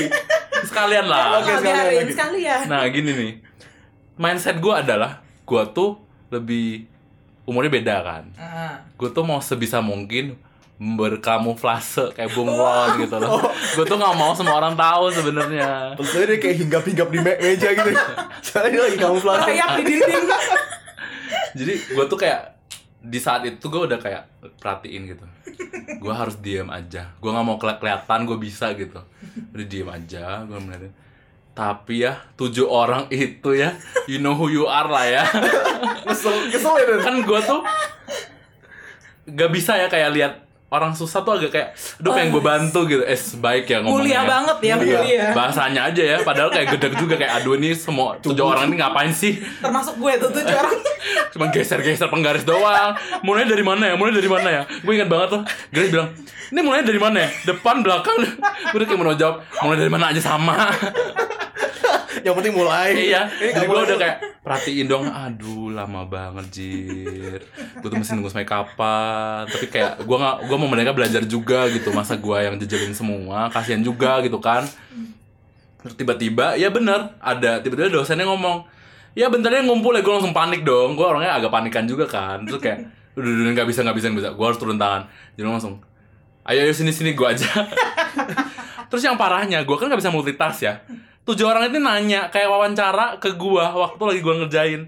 Sekalian lah. Oke, Oh, sekalian biarin lagi. sekalian nah gini nih. Mindset gue adalah gue tuh lebih umurnya beda kan. Gue tuh mau sebisa mungkin berkamuflase kayak bunglon gitu loh. Gue tuh nggak mau semua orang tahu sebenarnya. Terus dia kayak hinggap-hinggap di me- meja gitu Soalnya dia lagi kamuflase. Rayap di dinding jadi gue tuh kayak di saat itu gue udah kayak perhatiin gitu. Gue harus diem aja. Gue nggak mau keli- kelihatan gue bisa gitu. Udah diem aja gue ngeliatin. Tapi ya tujuh orang itu ya you know who you are lah ya. Kesel, kesel ya kan gue tuh gak bisa ya kayak lihat orang susah tuh agak kayak aduh pengen gue bantu gitu. Eh baik ya ngomongnya Mulia banget ya Mulia. mulia bahasanya aja ya padahal kayak gedek juga kayak aduh ini semua tujuh orang ini ngapain sih? Termasuk gue tuh tujuh orang. Cuma geser-geser penggaris doang. Mulai dari mana ya? Mulai dari mana ya? Gue ingat banget tuh Grace bilang ini mulai dari mana ya? Depan belakang. Gue udah kayak mau jawab mulai dari mana aja sama. Yang penting mulai. Iya. Jadi gue mulai. udah kayak perhatiin dong aduh lama banget jir. Gue tuh mesti nunggu sampai kapan. Tapi kayak gue nggak gue mau mereka belajar juga gitu masa gue yang jejelin semua kasihan juga gitu kan. Tiba-tiba ya bener ada tiba-tiba dosennya ngomong ya bentar ya ngumpul ya. Gue langsung panik dong gue orangnya agak panikan juga kan. Terus kayak udah udah nggak bisa nggak bisa nggak bisa. Gue harus turun tangan. Jadi langsung ayo ayo sini sini gue aja. Terus yang parahnya gue kan nggak bisa multitask ya. Tujuh orang itu nanya kayak wawancara ke gue waktu lagi gue ngerjain.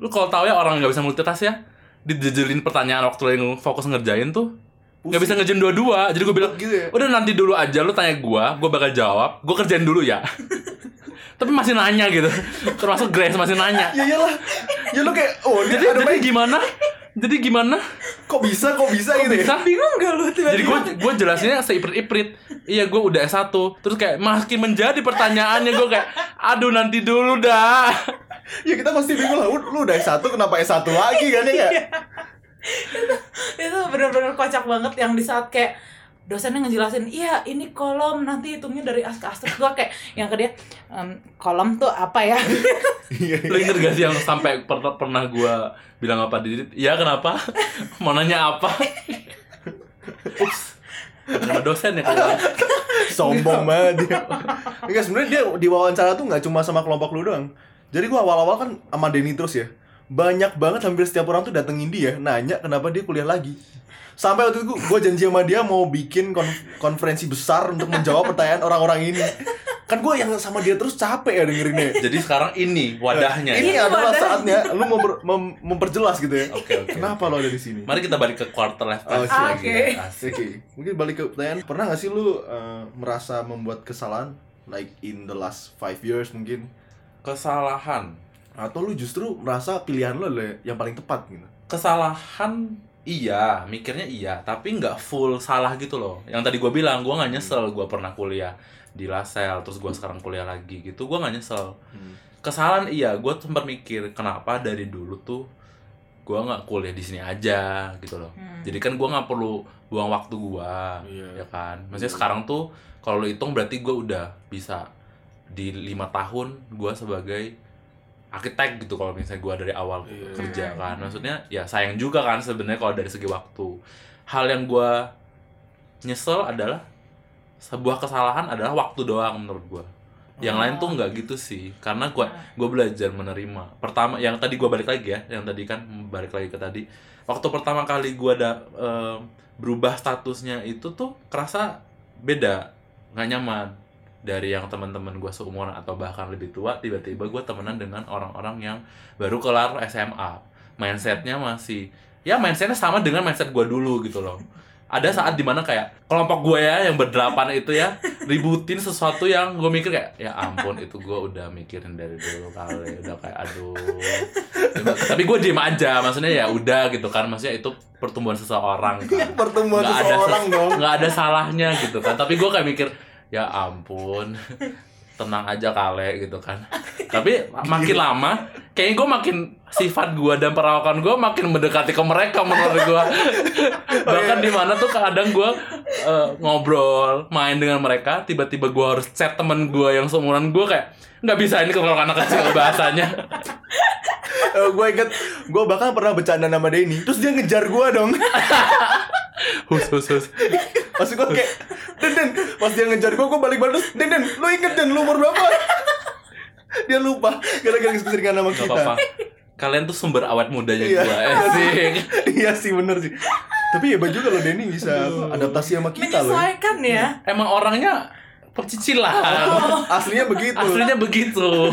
Lu kalau tahu ya orang nggak bisa multitask ya? Dijejelin pertanyaan waktu lagi fokus ngerjain tuh nggak bisa ngerjain dua-dua jadi gue bilang gitu ya? Udah nanti dulu aja lu tanya gue gue bakal jawab gue kerjain dulu ya. Tapi masih nanya gitu termasuk Grace masih nanya. Ya iyalah ya lu kayak oh ini jadi ada jadi gimana? Jadi gimana? Kok bisa kok bisa gitu ya? bisa? Bingung gak lu tiba-tiba? jadi gue gue jelasinnya seiprit-iprit. Iya gue udah S1 terus kayak makin menjadi pertanyaannya gue kayak aduh nanti dulu dah. Ya kita pasti bingung lah lu lu udah S1 kenapa S1 lagi kan ya nggak? itu bener-bener kocak banget yang di saat kayak dosennya ngejelasin iya ini kolom nanti hitungnya dari as ke as terus gua kayak yang ke dia "Em, kolom tuh apa ya? Iya, Lu inget gak sih yang sampai per- pernah gue bilang apa di Iya kenapa? Mau nanya apa? Ups. Sama dosen ya keluar sombong banget dia. Enggak sebenarnya dia di wawancara tuh nggak cuma sama kelompok lu doang. Jadi gua awal-awal kan sama Denny terus ya banyak banget hampir setiap orang tuh datengin dia nanya kenapa dia kuliah lagi sampai waktu itu gue janji sama dia mau bikin kon- konferensi besar untuk menjawab pertanyaan orang-orang ini kan gue yang sama dia terus capek ya dengerinnya Jadi sekarang ini wadahnya ini ya adalah wadahnya. saatnya lu memper- mem- memperjelas gitu ya Oke oke kenapa lo ada di sini Mari kita balik ke quarter life Oh, crisis siap. lagi Oke. ya. Asik. Oke, mungkin balik ke pertanyaan. Pernah gak sih lu uh, merasa membuat kesalahan like in the last five years mungkin? Kesalahan Atau lu justru merasa pilihan lu adalah yang paling tepat gitu? Kesalahan iya, mikirnya iya, tapi nggak full salah gitu loh. Yang tadi gue bilang, gue nggak nyesel gue pernah kuliah di Lasel, terus gue sekarang kuliah lagi gitu, gue nggak nyesel. kesalahan iya gue sempat mikir kenapa dari dulu tuh gue nggak kuliah di sini aja gitu loh Hmm. jadi kan gue nggak perlu buang waktu gue Iya. ya kan maksudnya sekarang tuh kalau lo hitung berarti gue udah bisa di lima tahun gue sebagai arsitek gitu kalau misalnya gue dari awal Iya. kerja Hmm. kan. Maksudnya ya sayang juga kan sebenarnya kalau dari segi waktu. Hal yang gue nyesel adalah sebuah kesalahan adalah waktu doang menurut gue yang lain tuh nggak gitu sih karena gue gue belajar menerima. Pertama yang tadi gue balik lagi ya yang tadi kan balik lagi ke tadi. Waktu pertama kali gue ada em, berubah statusnya itu tuh kerasa beda nggak nyaman dari yang teman-teman gue seumuran atau bahkan lebih tua tiba-tiba gue temenan dengan orang-orang yang baru kelar SMA mindsetnya masih ya mindsetnya sama dengan mindset gue dulu gitu loh. Ada saat di mana kayak kelompok gue ya yang berdelapan itu ya ributin sesuatu yang gue mikir kayak ya ampun itu gue udah mikirin dari dulu kali udah kayak aduh. Tapi gue diem aja maksudnya ya udah gitu kan maksudnya itu pertumbuhan seseorang kan. Pertemuan Nggak ada seseorang ses- dong. nggak ada salahnya gitu kan. Tapi gue kayak mikir ya ampun. Tenang aja kale gitu kan. Tapi makin lama kayaknya gue makin sifat gue dan perawakan gue makin mendekati ke mereka menurut gue bahkan di mana tuh kadang gue eh, ngobrol main dengan mereka tiba-tiba gue harus chat temen gue yang seumuran gue kayak nggak bisa ini kalau anak kecil bahasanya. Gue inget, gue bahkan pernah bercanda sama Denny, terus dia ngejar gue dong. hus hus hus. Maksud gue kayak, Den, Den, pas dia ngejar gue, gue balik-balik terus, Den, Den, lu inget Den, lu umur berapa? dia lupa, gara-gara keseringan sama nggak kita. apa-apa kalian tuh sumber awet mudanya Iya. gue asik iya sih, bener sih. Tapi hebat juga loh Denny bisa adaptasi sama kita loh. menyesuaikan ya emang orangnya pecicilan Aslinya begitu. aslinya begitu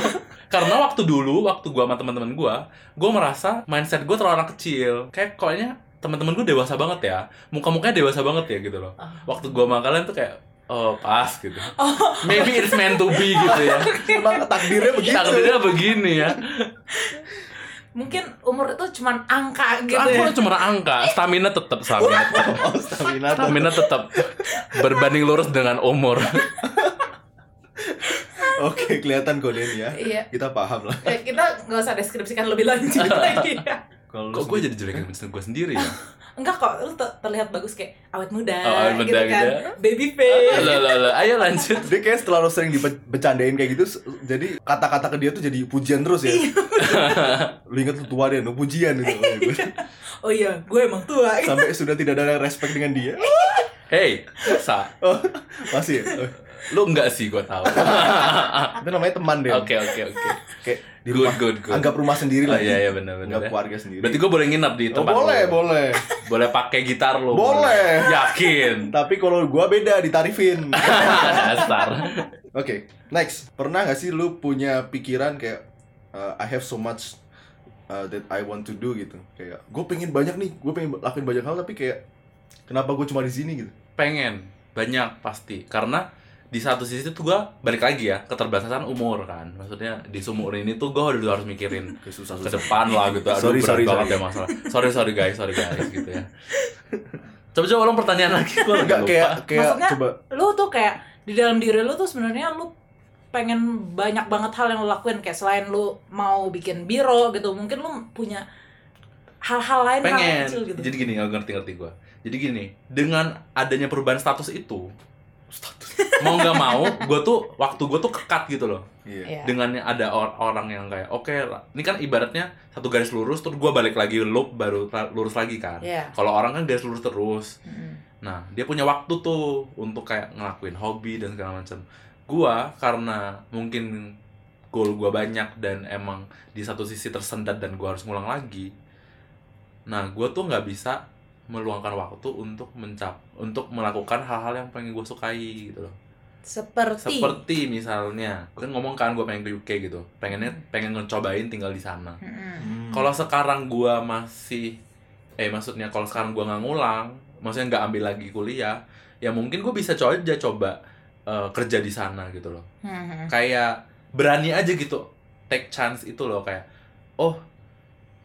karena waktu dulu waktu gua sama teman-teman gua gua merasa mindset gua terlalu anak kecil kayak kayaknya teman-teman gua dewasa banget ya. Muka-mukanya dewasa banget ya gitu loh. Waktu gua sama kalian tuh kayak oh pas gitu. Maybe it's meant to be gitu ya. Emang takdirnya begitu. takdirnya begini ya. Mungkin umur itu cuman angka gitu aku ya. cuma angka. Stamina tetap stamina tetap Oh, stamina stamina tetap berbanding lurus dengan umur. Oke, kelihatan kok Denny ya. iya. Kita paham lah. Eh, kita nggak usah deskripsikan lebih lanjut lagi ya Kalau Kok gue jadi jelekin gue sendiri ya? Enggak kok, lu te- terlihat bagus kayak awet muda, Oh, awet muda gitu kan. gitu. Baby face. Loh, loh, loh. Ayo lanjut. dia kayak setelah lu sering dibecandain kayak gitu jadi kata-kata ke dia tuh jadi pujian terus ya lu inget lu tua deh lu pujian gitu Oh iya, gue emang tua. sampai sudah tidak ada respect dengan dia Hey, sa, oh, masih ya? Oh, lu enggak sih gue tahu. itu namanya teman deh Oke oke oke. kayak di Good rumah good good. anggap rumah sendiri Oh lah iya iya benar benar. anggap ya. keluarga sendiri Berarti gue boleh nginep di oh, tempat boleh lu? boleh Boleh pakai gitar lu? Boleh. Yakin? tapi kalau gua beda ditarifin Dasar. Oke, next. Pernah gak sih lu punya pikiran kayak uh, I have so much uh, that I want to do gitu. Kayak gue pengen banyak nih, gue pengen lakuin banyak hal tapi kayak kenapa gue cuma di sini gitu. Pengen banyak pasti karena di satu sisi tuh gue balik lagi ya keterbatasan umur kan. Maksudnya di sumur ini tuh gue udah harus mikirin Kayak susah ke depan lah gitu. Aduh Sorry, berat sorry, banget sorry. ya masalah. Sorry sorry guys sorry guys gitu ya. Coba coba ulang pertanyaan lagi gue Enggak kayak kayak Maksudnya, coba. Lu tuh kayak di dalam diri lu tuh sebenarnya lu pengen banyak banget hal yang lu lakuin. Kayak selain lu mau bikin biro gitu, mungkin lu punya hal-hal lain hal pengen. kecil gitu. jadi gini nggak ngerti ngerti gue jadi gini dengan adanya perubahan status itu mau nggak mau gue tuh waktu gue tuh kekat gitu loh iya. Iya. dengan ada or- orang yang kayak oke lah ini kan ibaratnya satu garis lurus terus gue balik lagi loop baru lurus lagi kan Iya. kalau orang kan garis lurus terus Mm. nah dia punya waktu tuh untuk kayak ngelakuin hobi dan segala macam gua karena mungkin goal gua banyak dan emang di satu sisi tersendat dan gua harus ngulang lagi nah gua tuh nggak bisa meluangkan waktu untuk mencap untuk melakukan hal-hal yang pengen gue sukai gitu loh Seperti, seperti misalnya gue kan ngomong kan gue pengen ke UK gitu pengennya pengen ngecobain tinggal di sana. Hmm. kalau sekarang gua masih eh maksudnya kalau sekarang gua nggak ngulang maksudnya nggak ambil lagi kuliah ya mungkin gue bisa coba aja coba eh, kerja di sana gitu loh Mm-mm. kayak berani aja gitu take chance itu loh kayak oh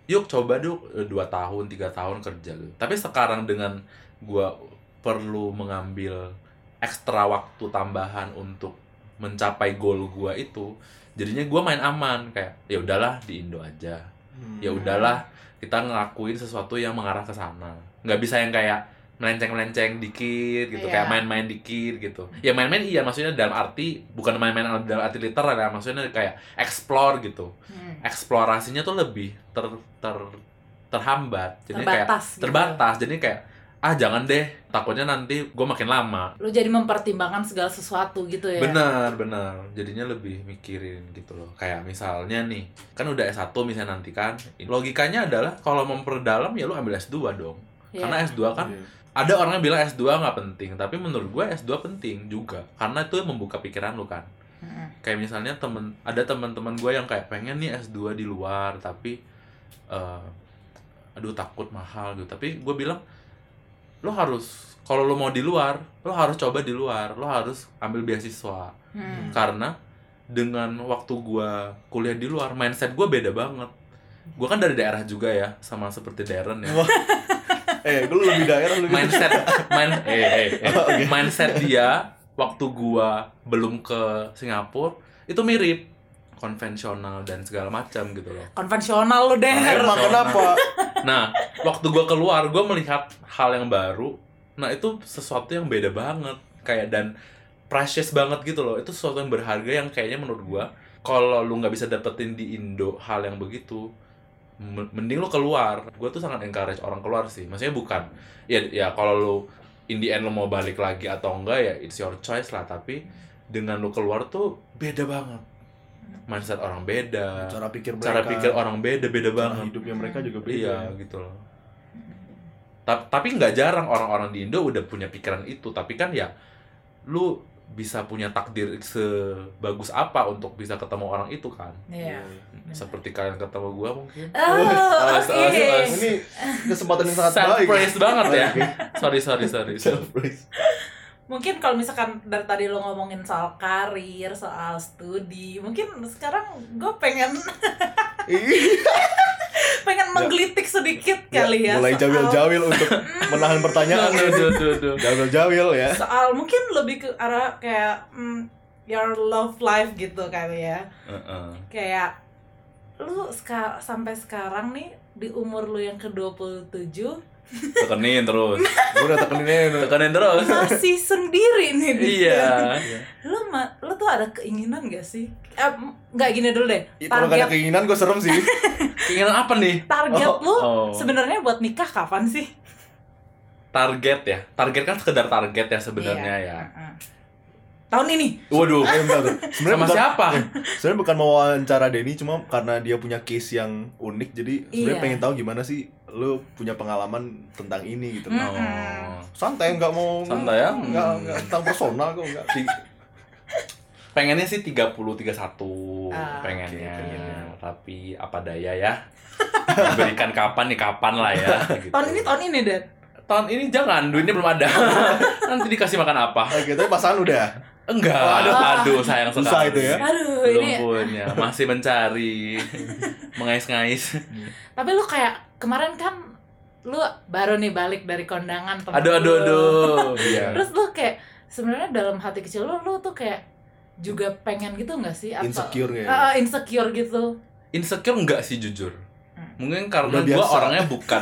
yuk coba dulu eh, dua tahun tiga tahun kerja gitu tapi sekarang dengan gua perlu mengambil ekstra waktu tambahan untuk mencapai goal gua itu jadinya gua main aman kayak ya udahlah di Indo aja. Hmm. ya udahlah kita ngelakuin sesuatu yang mengarah ke sana. Nggak bisa yang kayak melenceng-melenceng dikit gitu Iya. kayak main-main dikit gitu ya main-main iya maksudnya dalam arti bukan main-main dalam arti literal ya maksudnya kayak explore gitu Mm. eksplorasinya tuh lebih ter ter terhambat jadi kayak Terbatas gitu. terbatas jadi kayak ah jangan deh takutnya nanti gue makin lama Lu jadi mempertimbangkan segala sesuatu gitu ya. Benar, benar. Jadinya lebih mikirin gitu loh. Kayak misalnya nih, kan udah S1 misalnya nanti kan. Logikanya adalah kalau memperdalam ya lu ambil S2 dong. Iya. Karena S2 kan Iya. Ada orang yang bilang S2 nggak penting, tapi menurut gue S2 penting juga. Karena itu membuka pikiran lu kan. Mm-mm. Kayak misalnya temen ada teman-teman gue yang kayak pengen nih S2 di luar tapi eh, aduh takut mahal gitu. Tapi gue bilang lo harus kalau lo mau di luar, lo harus coba di luar, lo harus ambil beasiswa Mm. karena dengan waktu gua kuliah di luar mindset gua beda banget gua kan dari daerah juga ya sama seperti Darren ya. Eh lu lebih daerah lu mindset main eh, eh, eh. Oh, oke. mindset dia waktu gua belum ke Singapura itu mirip. Konvensional dan segala macam gitu loh. Konvensional lu deh. emang kenapa? Nah waktu gua keluar gua melihat hal yang baru. Nah itu sesuatu yang beda banget. Kayak dan precious banget gitu loh. Itu sesuatu yang berharga yang kayaknya menurut gua kalau lu nggak bisa dapetin di Indo hal yang begitu mending lu keluar. Gua tuh sangat encourage orang keluar sih. Maksudnya bukan ya ya kalau lu in the end lu mau balik lagi atau enggak ya it's your choice lah. Tapi dengan lu keluar tuh beda banget. Mindset orang beda. Cara pikir mereka. cara pikir orang beda beda cara banget. hidupnya mereka juga beda. Iya gitu loh. Ta- tapi nggak jarang orang-orang di Indo udah punya pikiran itu. Tapi kan ya, lu bisa punya takdir sebagus apa untuk bisa ketemu orang itu kan? Iya. Seperti kalian ketemu gua mungkin. Oh, awas, awas. ini kesempatan yang sangat Self baik praise banget ya. Sorry sorry sorry. Self praise Mungkin kalau misalkan dari tadi lo ngomongin soal karir, soal studi, mungkin sekarang gue pengen pengen menggelitik sedikit kali ya. mulai soal- jawil-jawil untuk menahan pertanyaan Duh, duh, duh, duh. jawil-jawil ya Soal mungkin lebih ke arah kayak mm, your love life gitu kali ya. Heeh. Kayak lu seka- sampai sekarang nih di umur lu yang ke-27 tekenin terus. Gue udah tekenin. Tekenin terus. Masih sendiri nih Dit. iya. Lu ma- lu tuh ada keinginan gak sih? Eh, nggak gini dulu deh. Itu kalau gak ada target keinginan gue serem sih. Keinginan apa nih? Target Oh, lu oh. sebenarnya buat nikah kapan sih? Target ya? Target kan sekedar target ya sebenarnya ya. Heeh. tahun ini. Waduh. Eh sebenarnya sama bukan, siapa? sebenarnya bukan mau wawancara Denny cuma karena dia punya case yang unik jadi sebenarnya Iya. pengen tahu gimana sih lu punya pengalaman tentang ini gitu. Hmm. oh. Santai nggak mau Santai ya? nggak nggak tentang personal kok nggak. Pengennya sih 30 31 Ah, pengennya oke, pengennya. tapi apa daya ya? Berikan kapan nih kapan lah ya gitu. tahun ini tahun ini dan tahun ini jangan duitnya belum ada. Nanti dikasih makan apa? Oke, tapi pasangan udah? Enggak. Oh, aduh, aduh. sayang Susah sekali. itu ya. aduh belum ini punya. Masih mencari mengais-ngais. Tapi lu kayak kemarin kan lu baru nih balik dari kondangan temen aduh aduh lu. aduh iya. Terus lu kayak sebenarnya dalam hati kecil lu lu tuh kayak juga pengen gitu nggak sih? Atau insecure nggak ya? Ah, insecure gitu. Insecure enggak sih jujur? Hmm. mungkin karena gue orangnya bukan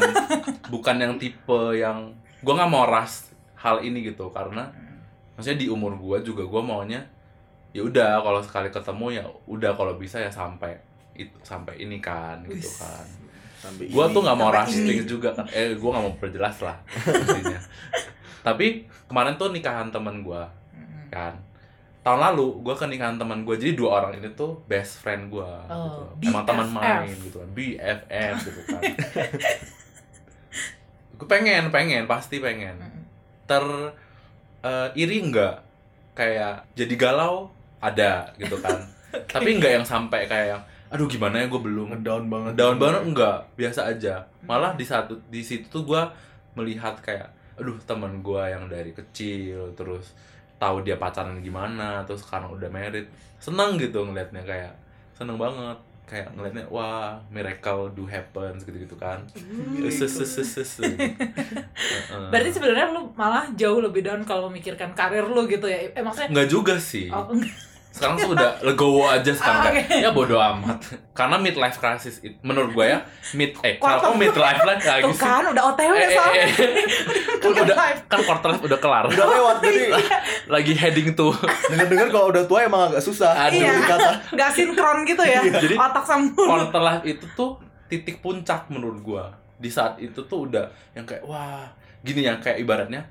bukan yang tipe yang gue nggak mau ras hal ini gitu. Karena maksudnya di umur gue juga gue maunya ya udah kalau sekali ketemu ya udah kalau bisa ya sampai itu sampai ini kan gitu kan sampai gue tuh nggak mau ini. juga kan. Eh gue nggak mau perjelas lah intinya. Tapi kemarin tuh nikahan temen gue Mm-mm. kan. Tahun lalu gue ke nikahan teman gue jadi dua orang ini tuh best friend gue Oh, gitu. emang teman main gitu kan BFF gitu kan. Gue pengen pengen pasti pengen. Ter eh, iri enggak kayak jadi galau ada gitu kan. Tapi enggak yang sampai kayak yang aduh gimana ya gue belum. Ngedown banget. Down banget enggak. Biasa aja. Malah di satu di situ tuh gue melihat kayak aduh teman gue yang dari kecil terus tahu dia pacaran gimana terus sekarang udah married. Seneng gitu ngelihatnya kayak seneng banget. Kayak ngelihatnya wah miracle do happens gitu gitu kan. Berarti sebenarnya lu malah jauh lebih down kalau memikirkan karir lu gitu ya eh maksudnya Enggak juga sih. oh, enggak. Sekarang tuh udah legowo aja sekarang Ah, kayak oke. ya bodo amat. Karena midlife crisis it- menurut gue ya mid eh kalau midlife lah lagi tuh sih. kan udah otw Eh, eh, soalnya eh. kan udah kan quarter life udah kelar. udah lewat jadi lagi heading tuh. dengar dengar kalau udah tua emang agak susah Aduh. iya kata nggak sinkron gitu ya Jadi- otak sama quarter life itu tuh titik puncak menurut gua. Di saat itu tuh udah yang kayak wah, gini ya kayak ibaratnya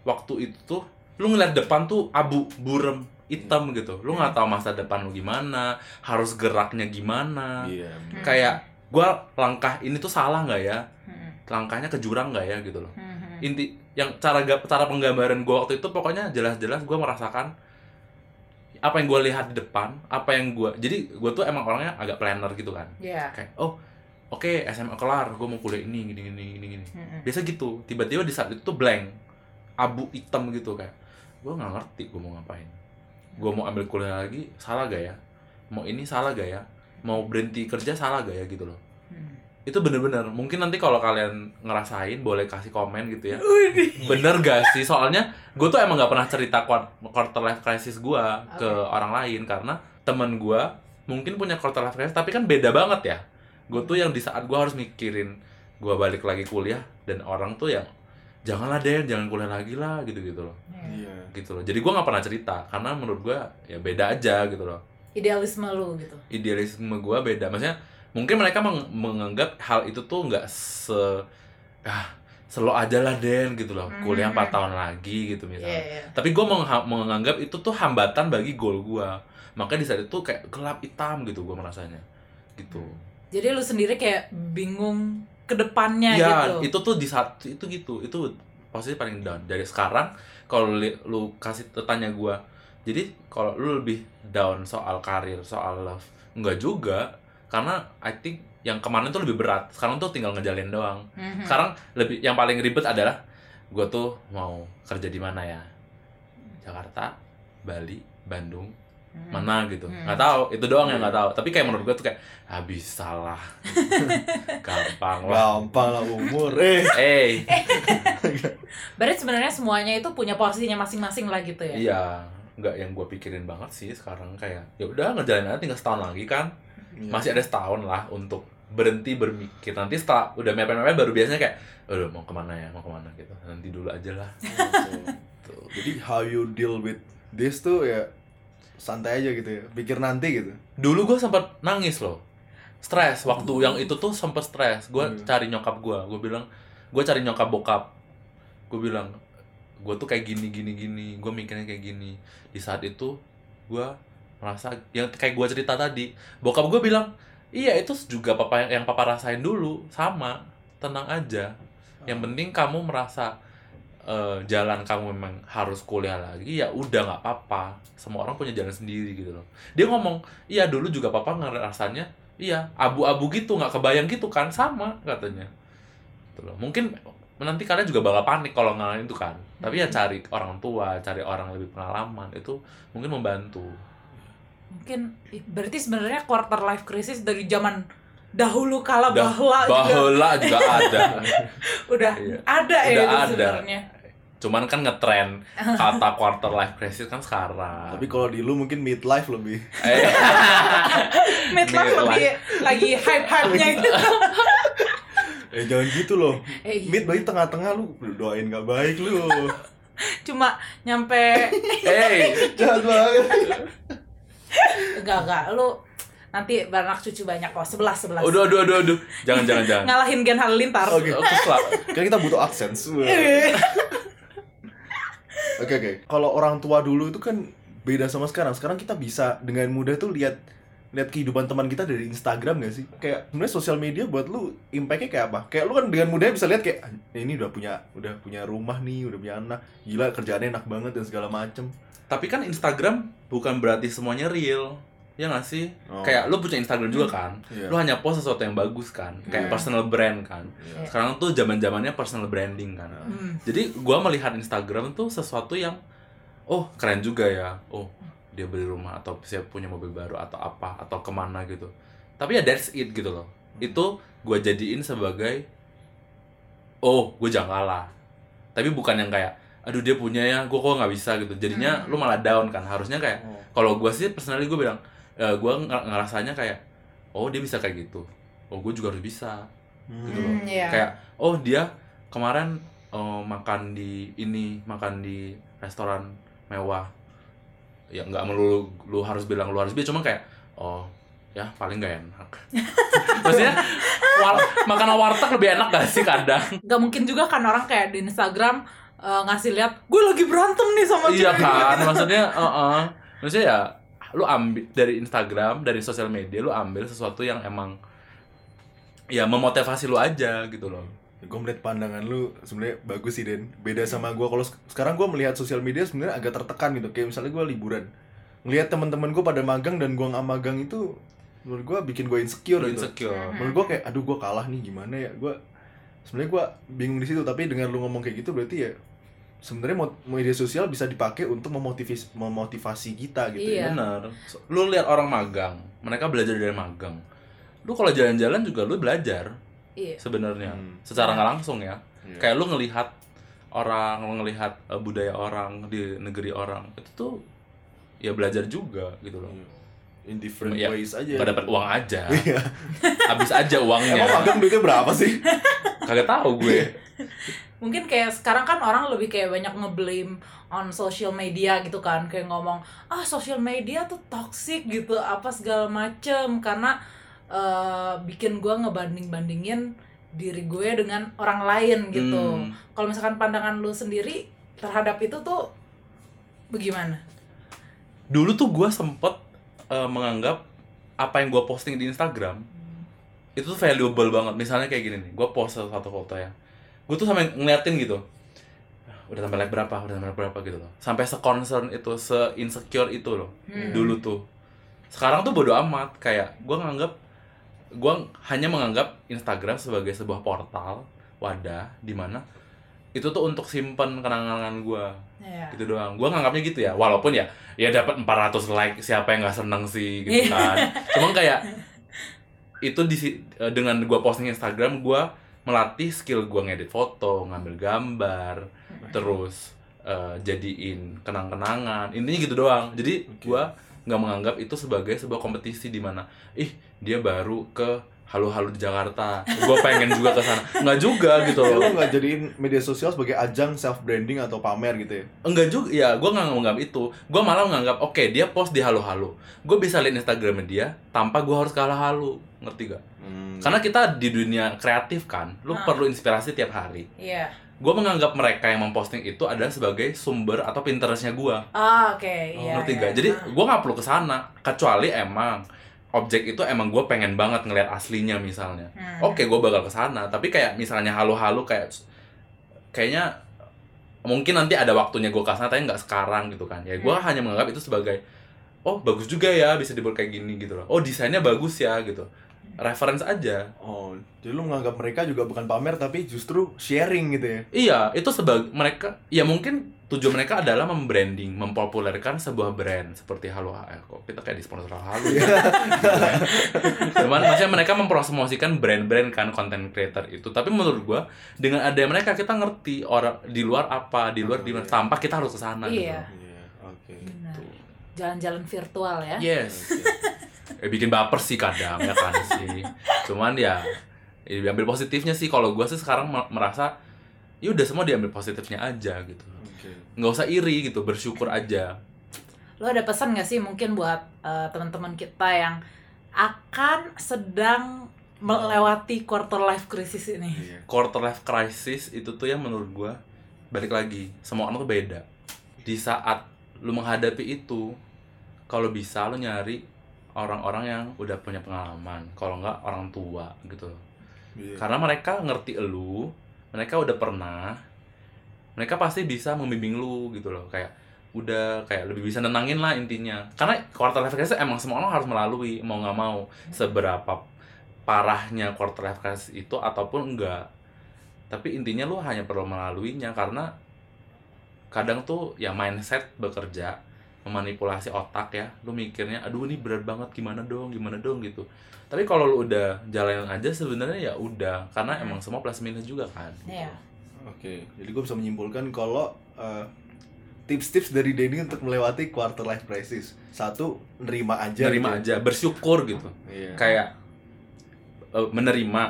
waktu itu tuh lu ngeliat depan tuh abu burem hitam gitu. Lu nggak tahu masa depan lu gimana, harus geraknya gimana. iya Hmm. Kayak gua langkah ini tuh salah nggak ya? Hmm, Langkahnya ke jurang nggak ya gitu loh. hmm, hmm. Inti yang cara cara penggambaran gua waktu itu pokoknya jelas-jelas gua merasakan apa yang gua lihat di depan, apa yang gua jadi gua tuh emang orangnya agak planner gitu kan Iya. kayak oh oke SMA kelar gue mau kuliah ini gini gini gini gini Hmm, biasa gitu tiba-tiba di saat itu tuh blank abu hitam gitu kayak gue nggak ngerti gue mau ngapain gue mau ambil kuliah lagi salah gak ya? Mau ini salah gak ya? Mau berhenti kerja salah gak ya gitu loh. Hmm. itu bener-bener mungkin nanti kalau kalian ngerasain boleh kasih komen gitu ya. Bener gak sih? Soalnya gue tuh emang nggak pernah cerita quart- quarter life crisis gue ke Oke. orang lain. Karena temen gue mungkin punya quarter life crisis tapi kan beda banget ya. Gue tuh yang di saat gue harus mikirin gue balik lagi kuliah dan orang tuh yang janganlah deh jangan kuliah lagi lah gitu gitu loh. Iya. iya gitu loh. Jadi gue nggak pernah cerita karena menurut gue ya beda aja gitu loh. Idealisme lu gitu. Idealisme gue beda. Maksudnya mungkin mereka meng- menganggap hal itu tuh nggak se ah selo aja lah Den gitu loh. Kuliah 4 Mhm. tahun lagi gitu misalnya. Iya. tapi gue menganggap itu tuh hambatan bagi goal gue makanya di saat itu kayak gelap hitam gitu gue merasanya. Gitu. Jadi lu sendiri kayak bingung ke depannya ya gitu. itu tuh di saat itu gitu itu posisi paling down. Dari sekarang kalau li- lu kasih tanya gue jadi kalau lu lebih down soal karir soal love enggak juga karena I think yang kemarin tuh lebih berat. Sekarang tuh tinggal ngejalin doang. Mhm. sekarang lebih yang paling ribet adalah gue tuh mau kerja di mana ya? Jakarta Bali Bandung Hmm. mana gitu. Hmm. nggak tahu itu doang yang nggak tahu. Tapi kayak menurut gue tuh kayak ah bisa lah gampang lah. Gampang lah umur eh. Eh. Berarti sebenarnya semuanya itu punya porsinya masing-masing lah gitu ya? Iya. Nggak yang gue pikirin banget sih sekarang kayak ya udah ngejalanin aja tinggal setahun lagi kan. Iya. masih ada setahun lah untuk berhenti berpikir. Nanti setelah udah mepet-mepet baru biasanya kayak udah mau ke mana ya mau ke mana gitu. Nanti dulu aja lah. Tuh. Jadi how you deal with this tuh ya santai aja gitu ya. Pikir nanti gitu. dulu gue sempat nangis loh. Stres waktu yang itu tuh sempet stres. Gue Hmm. cari nyokap gue gue bilang gue cari nyokap bokap. Gue bilang gue tuh kayak gini gini gini. Gue mikirnya kayak gini. Di saat itu gue merasa yang kayak gue cerita tadi bokap gue bilang iya itu juga papa yang papa rasain dulu. Sama tenang aja. Yang penting kamu merasa eh, jalan kamu memang harus kuliah lagi ya udah nggak apa-apa. Semua orang punya jalan sendiri gitu loh. Dia ngomong iya dulu juga papa ngerasanya iya abu-abu gitu nggak kebayang gitu kan sama katanya. Gitu loh. Mungkin nanti kalian juga bakal panik kalau ngalamin itu kan. Tapi ya cari orang tua cari orang lebih pengalaman itu mungkin membantu. Mungkin berarti sebenarnya quarter life crisis dari zaman dahulu kala bahla juga. bahula juga ada. Udah Iya. ada ya Udah itu ada. sebenarnya. Cuman kan ngetren kata quarter life crisis kan sekarang Tapi kalau di lu mungkin midlife lebih. eh, Midlife Midlife. lagi lagi hype-hype-nya gitu. Eh jangan gitu loh. Eh, Mid baik tengah-tengah lu doain gak baik lu. cuma nyampe hey, Jahat banget. enggak enggak lu nanti beranak cucu banyak kok sebelas sebelas aduh aduh aduh aduh jangan jangan jangan ngalahin Gen Halilintar Oke. Oke, kesel. Kan kita butuh AdSense. Oke oke. Kalau orang tua dulu itu kan beda sama sekarang. Sekarang kita bisa dengan mudah tuh lihat lihat kehidupan teman kita dari Instagram gak sih? Kayak sebenarnya sosial media buat lu impact-nya kayak apa? Kayak lu kan dengan mudah bisa lihat kayak "Ah, ini udah punya udah punya rumah nih, udah punya anak, gila kerjaannya enak banget dan segala macem. tapi kan Instagram bukan berarti semuanya real ya nggak sih? Oh. kayak lu punya Instagram juga kan? Iya. lu hanya post sesuatu yang bagus kan? Kayak personal brand kan? Iya. sekarang tuh zaman zamannya personal branding kan? Hmm. jadi gua melihat Instagram tuh sesuatu yang oh keren juga ya. Oh dia beli rumah atau siap punya mobil baru atau apa atau ke mana gitu. Tapi ya that's it gitu loh. Itu gua jadiin sebagai oh gue jangan kalah tapi bukan yang kayak aduh dia punya ya gue kok nggak bisa gitu. Jadinya Hmm. lu malah down kan? Harusnya kayak Oh. kalau gue sih personally gue bilang eh gue ngerasanya kayak oh dia bisa kayak gitu oh gue juga harus bisa Hmm. gitu loh Hmm, iya. kayak oh dia kemarin eh, makan di ini makan di restoran mewah ya nggak melulu lu harus bilang lu harus bisa cuma kayak oh ya paling gak enak maksudnya war makanan warteg lebih enak gak sih kadang Gak mungkin juga kan orang kayak di Instagram eh, ngasih lihat gue lagi berantem nih sama iya cewek." kan maksudnya uh -uh. maksudnya ya lu ambil dari Instagram dari sosial media lu ambil sesuatu yang emang ya memotivasi lu aja gitu loh. Gue melihat pandangan lu sebenarnya bagus sih Den. Beda sama gue kalau sek- sekarang gue melihat sosial media sebenarnya agak tertekan gitu. Kayak misalnya gue liburan. Ngelihat teman-teman gue pada magang dan gue nggak magang itu menurut gue bikin gue insecure lu gitu. insecure. Menurut gue kayak aduh gue kalah nih gimana ya? Gue sebenarnya gue bingung di situ. Tapi dengan lu ngomong kayak gitu berarti ya sebenarnya media sosial bisa dipakai untuk memotivasi memotivasi kita gitu ya. Iya. bener So, lu lihat orang magang mereka belajar dari magang. Lu kalau jalan-jalan juga lu belajar Iya. sebenarnya Hmm. secara nggak langsung ya. Iya. kayak lu ngelihat orang lu ngelihat eh, budaya orang di negeri orang itu tuh ya belajar juga gitu loh. In different Ya, ways aja. nggak dapat uang aja. Iya. habis aja uangnya. Emang magang duitnya berapa sih? Kagak tahu gue Mungkin kayak sekarang kan orang lebih kayak banyak ngeblame on social media gitu kan kayak ngomong ah social media tuh toxic gitu apa segala macem karena eh, bikin gue ngebanding bandingin diri gue dengan orang lain gitu. Hmm. Kalau misalkan pandangan lu sendiri terhadap itu tuh bagaimana? dulu tuh gue sempet eh, menganggap apa yang gue posting di Instagram itu tuh valuable banget misalnya kayak gini nih gue post satu foto ya gue tuh sampai ngeliatin gitu udah tambah like berapa udah tambah like berapa gitu loh sampai se-concern itu se-insecure itu loh Hmm. dulu tuh sekarang tuh bodo amat kayak gue nganggap gue hanya menganggap Instagram sebagai sebuah portal wadah di mana itu tuh untuk simpen kenangan gue Ya. gitu doang gue nganggapnya gitu ya walaupun ya ya dapat 400 like siapa yang nggak seneng sih gitu Iya. kan cuma kayak itu di eh, dengan gue posting Instagram gue melatih skill gue ngedit foto ngambil gambar terus eh, jadiin kenang-kenangan intinya gitu doang. Jadi gue nggak menganggap itu sebagai sebuah kompetisi di mana ih dia baru ke halu-halu di Jakarta gue pengen juga ke sana. Nggak juga gitu loh. Lo nggak jadiin media sosial sebagai ajang self branding atau pamer gitu ya? Enggak juga ya gue nggak menganggap itu. Gue malah menganggap oke dia post di halu-halu. Gue bisa lihat Instagramnya dia tanpa gue harus kalah halu ngerti gak Hmm. karena kita di dunia kreatif kan lu Ah. perlu inspirasi tiap hari Iya. gue menganggap mereka yang memposting itu adalah sebagai sumber atau pinterestnya gue Ah, oke. Iya. ngerti iya. gak jadi Ah. gue nggak perlu ke sana kecuali emang objek itu emang gue pengen banget ngeliat aslinya misalnya Hmm. oke gue bakal ke sana tapi kayak misalnya halu-halu kayak kayaknya mungkin nanti ada waktunya gue ke sana tapi nggak sekarang gitu kan ya gue Hmm. hanya menganggap itu sebagai oh bagus juga ya bisa dibuat kayak gini gitu loh oh desainnya bagus ya gitu reference aja oh jadi lu menganggap mereka juga bukan pamer tapi justru sharing gitu ya iya itu sebagai mereka ya mungkin tujuan mereka adalah membranding mempopulerkan sebuah brand seperti Halo HL kok kita kayak di sponsor Halo ya cuman maksudnya mereka mempromosikan brand-brand kan content creator itu tapi menurut gua dengan ada mereka kita ngerti orang di luar apa di luar Oh, di mana iya. tanpa kita harus ke sana Iya. iya oke. Tuh. Jalan-jalan virtual ya. gitu. yes. Eh, bikin baper sih kadang ya kan sih cuman ya, ya diambil positifnya sih kalau gua sih sekarang me- merasa ya udah semua diambil positifnya aja gitu Oke. nggak usah iri gitu bersyukur aja Lo ada pesan gak sih mungkin buat eh, teman-teman kita yang akan sedang melewati quarter life crisis ini? Iya. quarter life crisis itu tuh ya menurut gua balik lagi semua orang tuh beda di saat lu menghadapi itu kalau bisa lu nyari orang-orang yang udah punya pengalaman kalau nggak orang tua gitu loh. Iya. karena mereka ngerti elu mereka udah pernah mereka pasti bisa membimbing lu gitu loh kayak udah kayak lebih bisa nenangin lah intinya karena quarter life crisis emang semua orang harus melalui mau nggak mau seberapa parahnya quarter life crisis itu ataupun enggak tapi intinya lu hanya perlu melaluinya karena kadang tuh ya mindset bekerja memanipulasi otak ya lu mikirnya aduh ini berat banget gimana dong gimana dong gitu tapi kalau lu udah jalanin aja sebenarnya ya udah karena Hmm. emang semua plus minus juga kan Iya. Oke, jadi gue bisa menyimpulkan kalau eh, tips-tips dari Denny untuk melewati quarter life crisis. Satu, nerima aja. nerima gitu. aja bersyukur gitu Iya. kayak eh, menerima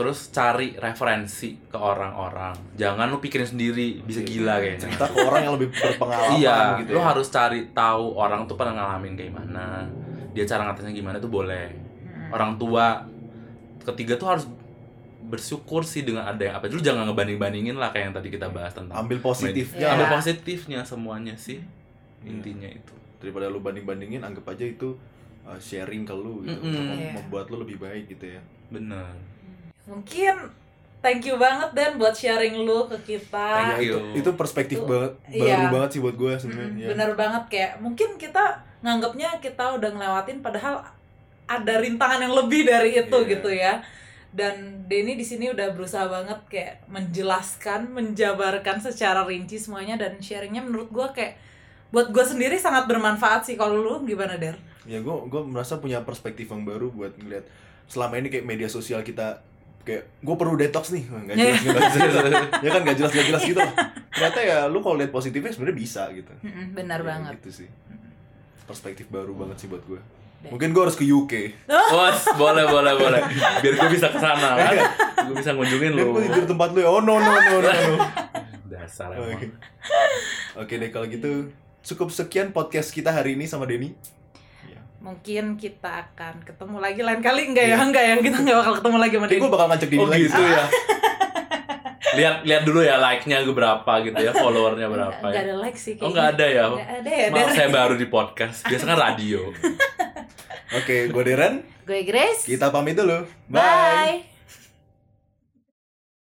terus cari referensi ke orang-orang jangan lu pikirin sendiri bisa Oke. gila kayaknya Cerita ke orang yang lebih berpengalaman iya gitu. lu ya. harus cari tahu orang tuh pernah ngalamin kayak gimana dia cara ngatasnya gimana tuh boleh Hmm. orang tua ketiga tuh harus bersyukur sih dengan ada yang apa dulu jangan ngebanding-bandingin lah kayak yang tadi kita bahas tentang ambil positifnya. Iya. ambil positifnya semuanya sih Iya. intinya itu Daripada lu banding-bandingin, anggap aja itu uh, sharing ke lu gitu. Untuk mem- Iya. membuat lu lebih baik gitu ya. bener Mungkin thank you banget Dan buat sharing lu ke kita. Thank itu, itu perspektif Itu- banget, iya. baru banget sih buat gue sebenarnya. ya. Bener banget kayak mungkin kita nganggapnya kita udah ngelewatin padahal ada rintangan yang lebih dari itu Iya. gitu ya. Dan Denny di sini udah berusaha banget kayak menjelaskan, menjabarkan secara rinci semuanya dan sharingnya menurut gua kayak buat gua sendiri sangat bermanfaat sih kalau lu gimana Der? ya gue gue merasa punya perspektif yang baru buat ngeliat selama ini kayak media sosial kita kayak gue perlu detox nih. Nggak jelas nggak jelas ya kan nggak jelas nggak jelas gitu lah. Ternyata ya lu kalau lihat positifnya sebenarnya bisa gitu. Benar Ya, banget. gitu sih. Perspektif baru banget sih buat gue mungkin gue harus ke UK Bos, boleh boleh boleh. Biar gue bisa ke sana kan? gue bisa ngunjungin dan lu. gue tidur tempat lu ya. Oh no no no no, no. dasar Oke deh kalau gitu cukup sekian podcast kita hari ini sama Denny. Mungkin kita akan ketemu lagi lain kali enggak ya? Iya. Enggak ya, kita enggak bakal ketemu lagi sama Denny. gue bakal ngajak Denny oh lagi. gitu ya lihat lihat dulu ya like-nya gue berapa gitu ya followernya berapa Enggak ya ada like sih oh nggak ada ya Nggak ada ya, Maaf saya baru di podcast biasanya kan radio Oke, gue Deren. Gue Grace. Kita pamit dulu. Bye.